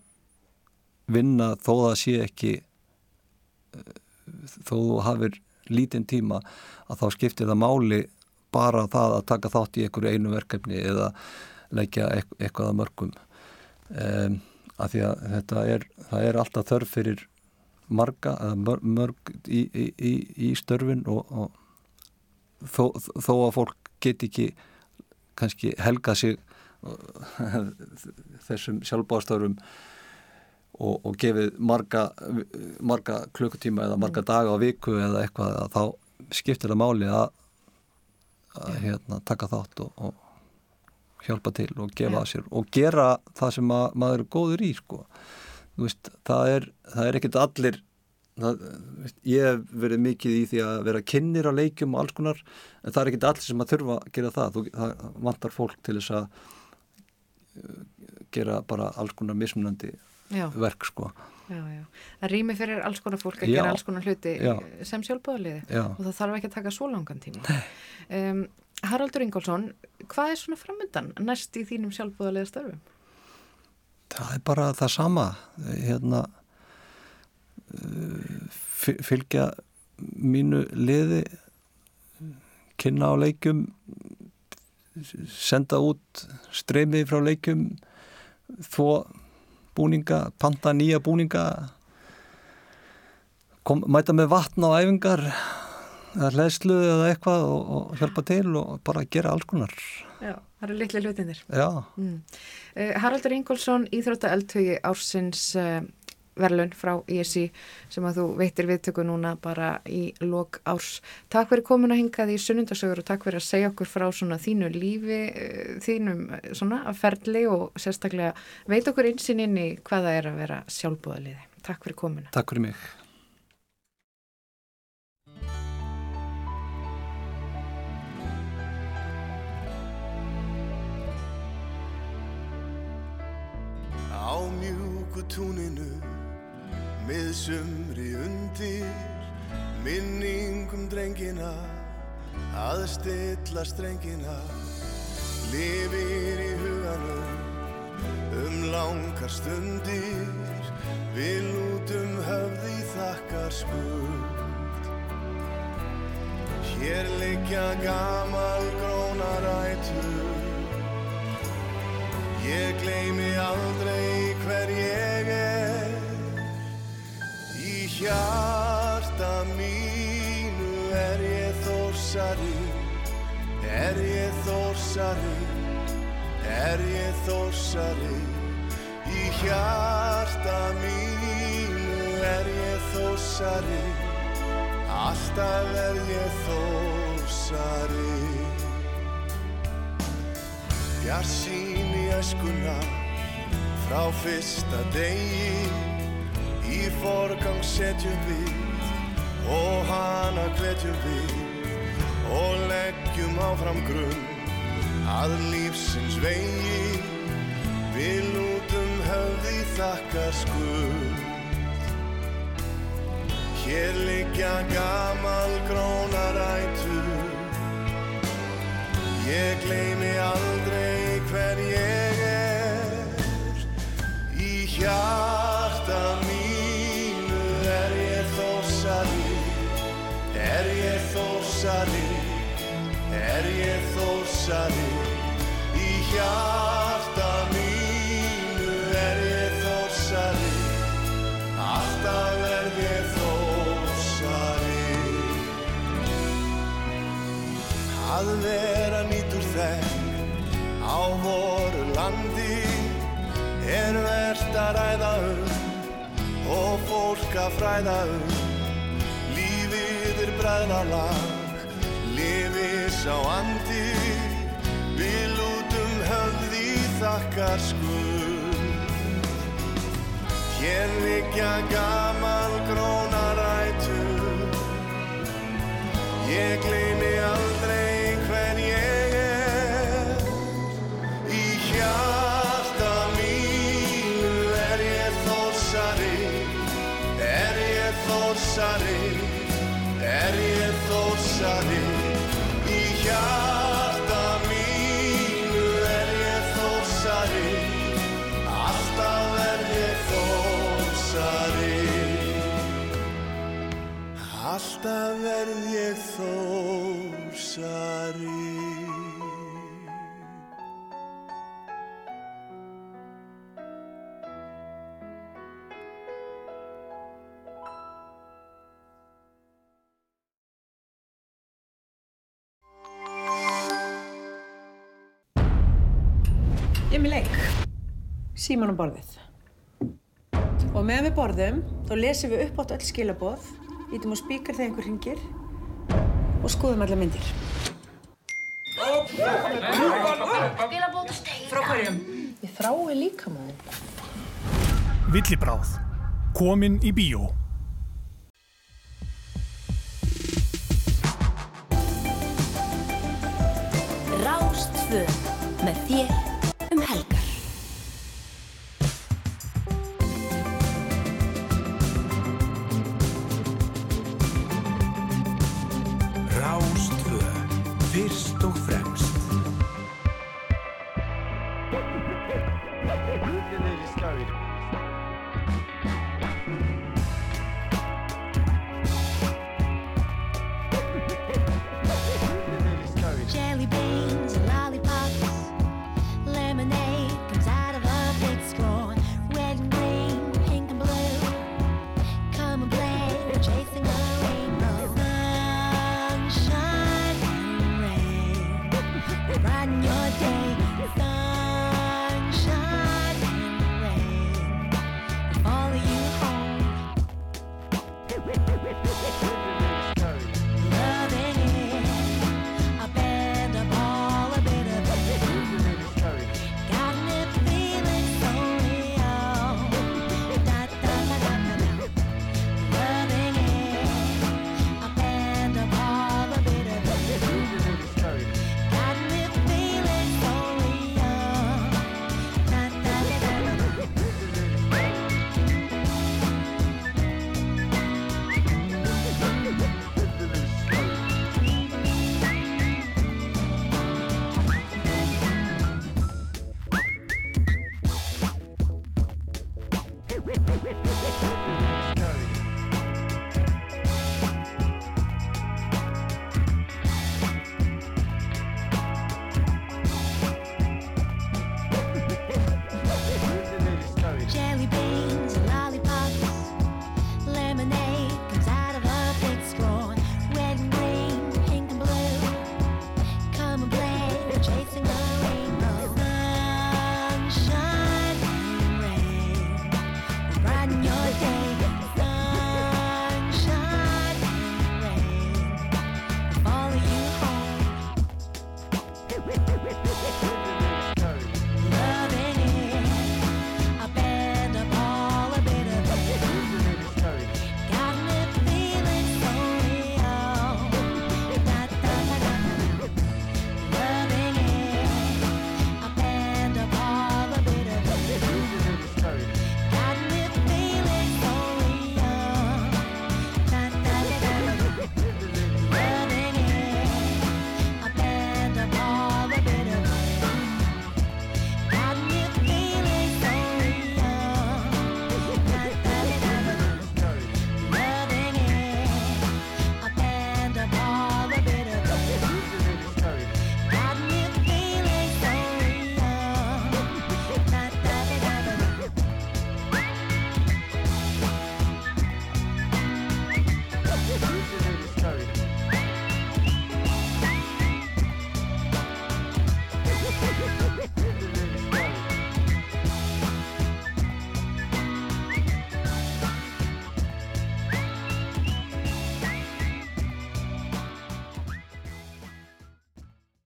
vinna þó það sé ekki eh, þó þú hafir lítinn tíma að þá skiptir það máli bara það að taka þátt í einhverju einu verkefni eða leggja eit- eitthvað að mörgum. Um, af því að þetta er, það er alltaf þörf fyrir marga mörg, mörg í, í, í, í störfin og, og þó, þó að fólk get ekki kannski helga sig *laughs* þessum sjálfbáðstörfum og, og gefið marga, marga klukkutíma eða marga daga á viku eða eitthvað að þá skiptir það máli að, að hérna, taka þátt og, og hjálpa til og gefa að sér og gera það sem að, maður er góður í sko. Veist, það er, það er ekkert allir það, veist, ég hef verið mikið í því að vera kynnir á leikjum og alls konar en það er ekkert allir sem að þurfa að gera það Þú, það vantar fólk til þess að uh, gera bara alls konar mismunandi Já, verk sko. já, já. Það rými fyrir alls konar fólk að gera alls konar hluti sem sjálfbúðaliði Já. og það þarf ekki að taka svo langan tíma. Um, Haraldur Ingólfsson, hvað er svona framöndan næst í þínum sjálfbúðaliða störfum? Það er bara það sama hérna uh, fyl- fylgja mínu liði kynna á leikjum senda út streymið frá leikjum þó búninga, panta nýja búninga kom, mæta með vatn á æfingar eða hlæslu eða eitthvað og, og hjálpa til og bara gera alls konar Já, það eru litli hlutinir. já, Mm. Uh, Haraldur Ingólfsson, Íþrótta eldhugi ársins uh, verðlun frá ISI sem að þú veitir viðtöku núna bara í lok árs. Takk fyrir komin að hingað í sunnundasögur og takk fyrir að segja okkur frá svona þínu lífi, uh, þínum svona ferli og sérstaklega veit okkur einsinn inn í hvað það er að vera sjálfbúðaliði. Takk fyrir komina. takk fyrir mig Á mjúku túninu með sumri undir minningum drengina að stilla strengina. Lifir í huganum um langar stundir við lútum höfði þakkar skuld Hér liggja gamal grónar ætur Ég gleymi aldrei hver ég er. Í hjarta mínu er ég þórsari Er ég þórsari Er ég þórsari. Í hjarta mínu er ég þórsari Alltaf er ég þórsari Bjarsýn í öskuna frá fyrsta degi. Í forgang setjum við og hana hvetjum við og leggjum áfram grunn að lífsins vegi. Við lútum höfði þakkar skuld. Hér liggja gamal grónarætur Ég gleymi aldrei hver ég er. Í hjarta mínu er ég þósari Er ég þósari Er ég þósari Í hjarta mínu er ég þósari Alltaf er ég þósari Að vera þekk á voru landi er verst að ræða um og fólk að fræða um. Lífið er bræðralag, lifið sá andi Við lútum höfði þakkar skuld. Hér liggja gamal grónarætur Ég gleymi Alltaf verð ég þórsari Ég er með leik. Síman á borðið. Og meðan við borðum, þá lesum við upp átt öll skilaboð, ítum á spíkar þegar einhver ringir og skoðum alla myndir. Frá hverjum? Ég þrái líka maður. Villibráð. Komin í bíó. Rástfö með þér